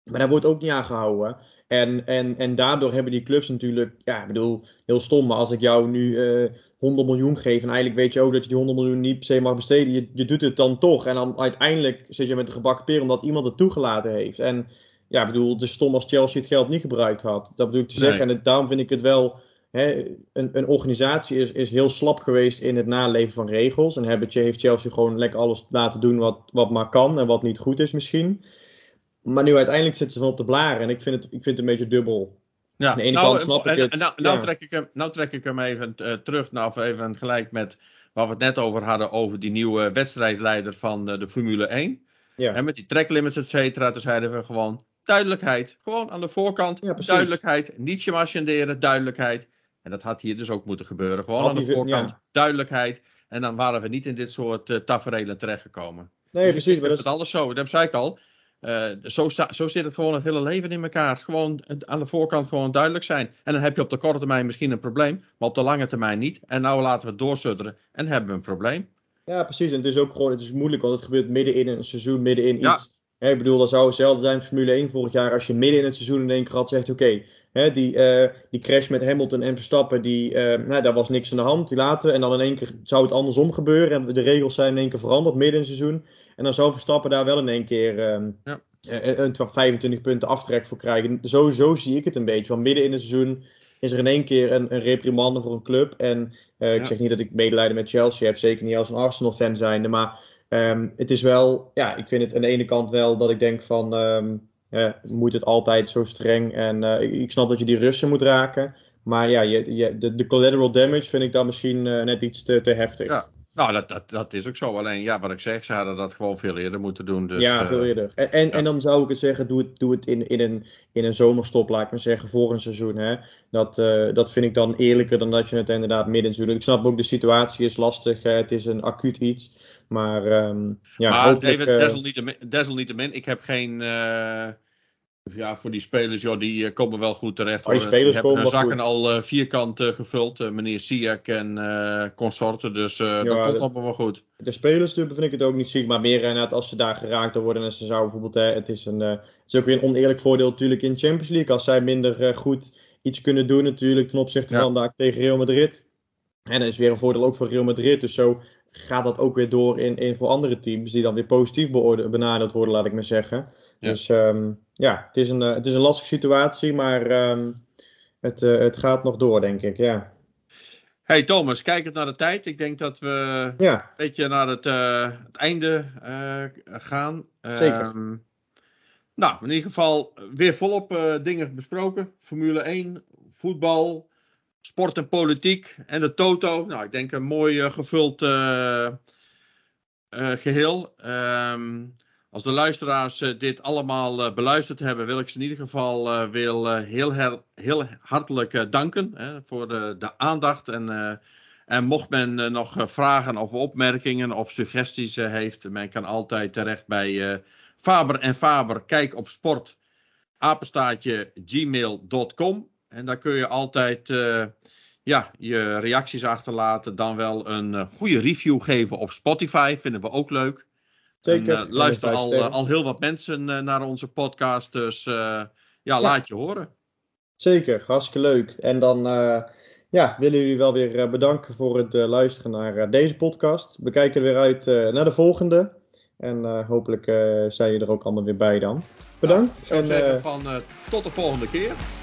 Maar daar wordt ook niet aan gehouden. En, en, en daardoor hebben die clubs natuurlijk, ja, ik bedoel, heel stom, maar als ik jou nu eh 100 miljoen geef en eigenlijk weet je ook dat je die 100 miljoen niet per se mag besteden, je, je doet het dan toch. En dan uiteindelijk zit je met een gebakken peer omdat iemand het toegelaten heeft. En ja, ik bedoel, het is stom als Chelsea het geld niet gebruikt had. Dat bedoel ik te Nee. zeggen. En het- daarom vind ik het wel, hè, een, een organisatie is, is heel slap geweest in het naleven van regels. En hebben, heeft Chelsea gewoon lekker alles laten doen wat, wat maar kan en wat niet goed is misschien. Maar nu uiteindelijk zitten ze van op de blaren. En ik vind het, ik vind het een beetje dubbel. Ja, Aan de ene nou, kant snap ik het, nou, nou ja. trek ik hem, nou trek ik hem even eh, terug, nou even gelijk met waar we het net over hadden, over die nieuwe wedstrijdleider van eh, de Formule 1. Ja. En met die tracklimits, et cetera, toen zeiden we gewoon duidelijkheid. Gewoon aan de voorkant, Ja, precies. duidelijkheid. Niet je marchanderen, duidelijkheid. En dat had hier dus ook moeten gebeuren. Gewoon Had aan de voorkant, duidelijkheid. En dan waren we niet in dit soort eh taferelen terechtgekomen. Nee, Dus precies. Maar dat het is, alles zo, dat zei ik al. Eh, zo, zo zit het gewoon het hele leven in elkaar. Gewoon aan de voorkant gewoon duidelijk zijn. En dan heb je op de korte termijn misschien een probleem, maar op de lange termijn niet. En nou laten we het doorsudderen en hebben we een probleem. ja, precies. En het is ook gewoon het is moeilijk, want het gebeurt midden in een seizoen, midden in Ja. iets. Hè, ik bedoel, dat zou hetzelfde zijn in Formule 1 vorig jaar. Als je midden in het seizoen in één keer had zegt, oké, die, eh, die crash met Hamilton en Verstappen, die, eh, nou, daar was niks aan de hand, die laten we. En dan in één keer zou het andersom gebeuren. En de regels zijn in één keer veranderd midden in het seizoen. En dan zou Verstappen daar wel in één keer ehm, Ja. eh, een 25 punten aftrek voor krijgen. Zo, zo zie ik het een beetje. Van midden in het seizoen is er in één keer een, een reprimande voor een club. En eh, ik zeg niet dat ik medelijden met Chelsea heb, zeker niet als een Arsenal-fan zijnde. Maar ehm, het is wel, ja, ik vind het aan de ene kant wel dat ik denk van, ehm, eh, moet het altijd zo streng? En eh, ik- ik snap dat je die Russen moet raken. Maar ja, je, je, de, de collateral damage vind ik dan misschien eh, net iets te, te heftig. Ja. Nou, dat, dat, dat is ook zo. Alleen, ja, wat ik zeg, ze hadden dat gewoon veel eerder moeten doen. Dus, ja, veel eh, eerder. En, en, ja. en dan zou ik het zeggen, doe het, doe het in, in, een, in een zomerstop, laat ik maar zeggen, voor een seizoen. Hè? Dat, eh, dat vind ik dan eerlijker dan dat je het inderdaad midden in seizoen. Ik snap ook, de situatie is lastig. hè, Het is een acuut iets. Maar ehm, ja, maar even, eh, desalniettemin, desalniettemin, ik heb geen. Ja, voor die spelers, joh, die eh, komen wel goed terecht. Oh, die hoor. spelers hebben zakken al eh, vierkant eh, gevuld. meneer Siak en eh, consorten. Dus eh, dat komt allemaal wel goed. de spelers vind ik het ook niet ziek, maar meer inderdaad als ze daar geraakt worden en ze zouden bijvoorbeeld, hè, het is een, het is ook weer een oneerlijk voordeel natuurlijk in de Champions League, als zij minder goed iets kunnen doen natuurlijk ten opzichte Ja. van daar tegen Real Madrid. En dat is weer een voordeel ook voor Real Madrid, dus zo gaat dat ook weer door in, in voor andere teams die dan weer positief benadeeld worden, laat ik maar zeggen. Ja. Dus ehm, ja, het is, een, eh, het is een lastige situatie, maar ehm, het, eh, het gaat nog door, denk ik, ja. Hey Thomas, kijkend naar de tijd. Ik denk dat we Ja, een beetje naar het, eh, het einde gaan. Zeker. Ehm, nou, in ieder geval weer volop dingen besproken. Formule 1, voetbal, sport en politiek en de Toto. Nou, ik denk een mooi eh, gevuld eh, eh, geheel. Ehm, als de luisteraars dit allemaal beluisterd hebben, wil ik ze in ieder geval wil, heel, heel hartelijk danken hè, voor de, de aandacht. En, en mocht men nog vragen of opmerkingen of suggesties heeft, men kan altijd terecht bij Faber en Faber. Kijk op sport, apenstaatje. En daar kun je altijd eh, ja, je reacties achterlaten. Dan wel een eh, goede review geven op Spotify. Vinden we ook leuk. zeker. En, eh, luisteren En al, al heel wat mensen naar onze podcast. Dus eh, ja, laat je horen. Zeker, hartstikke leuk. En dan ja, willen jullie wel weer bedanken voor het luisteren naar deze podcast. We kijken er weer uit naar de volgende. En hopelijk zijn je er ook allemaal weer bij dan. Bedankt Ik zou en zeggen van tot de volgende keer.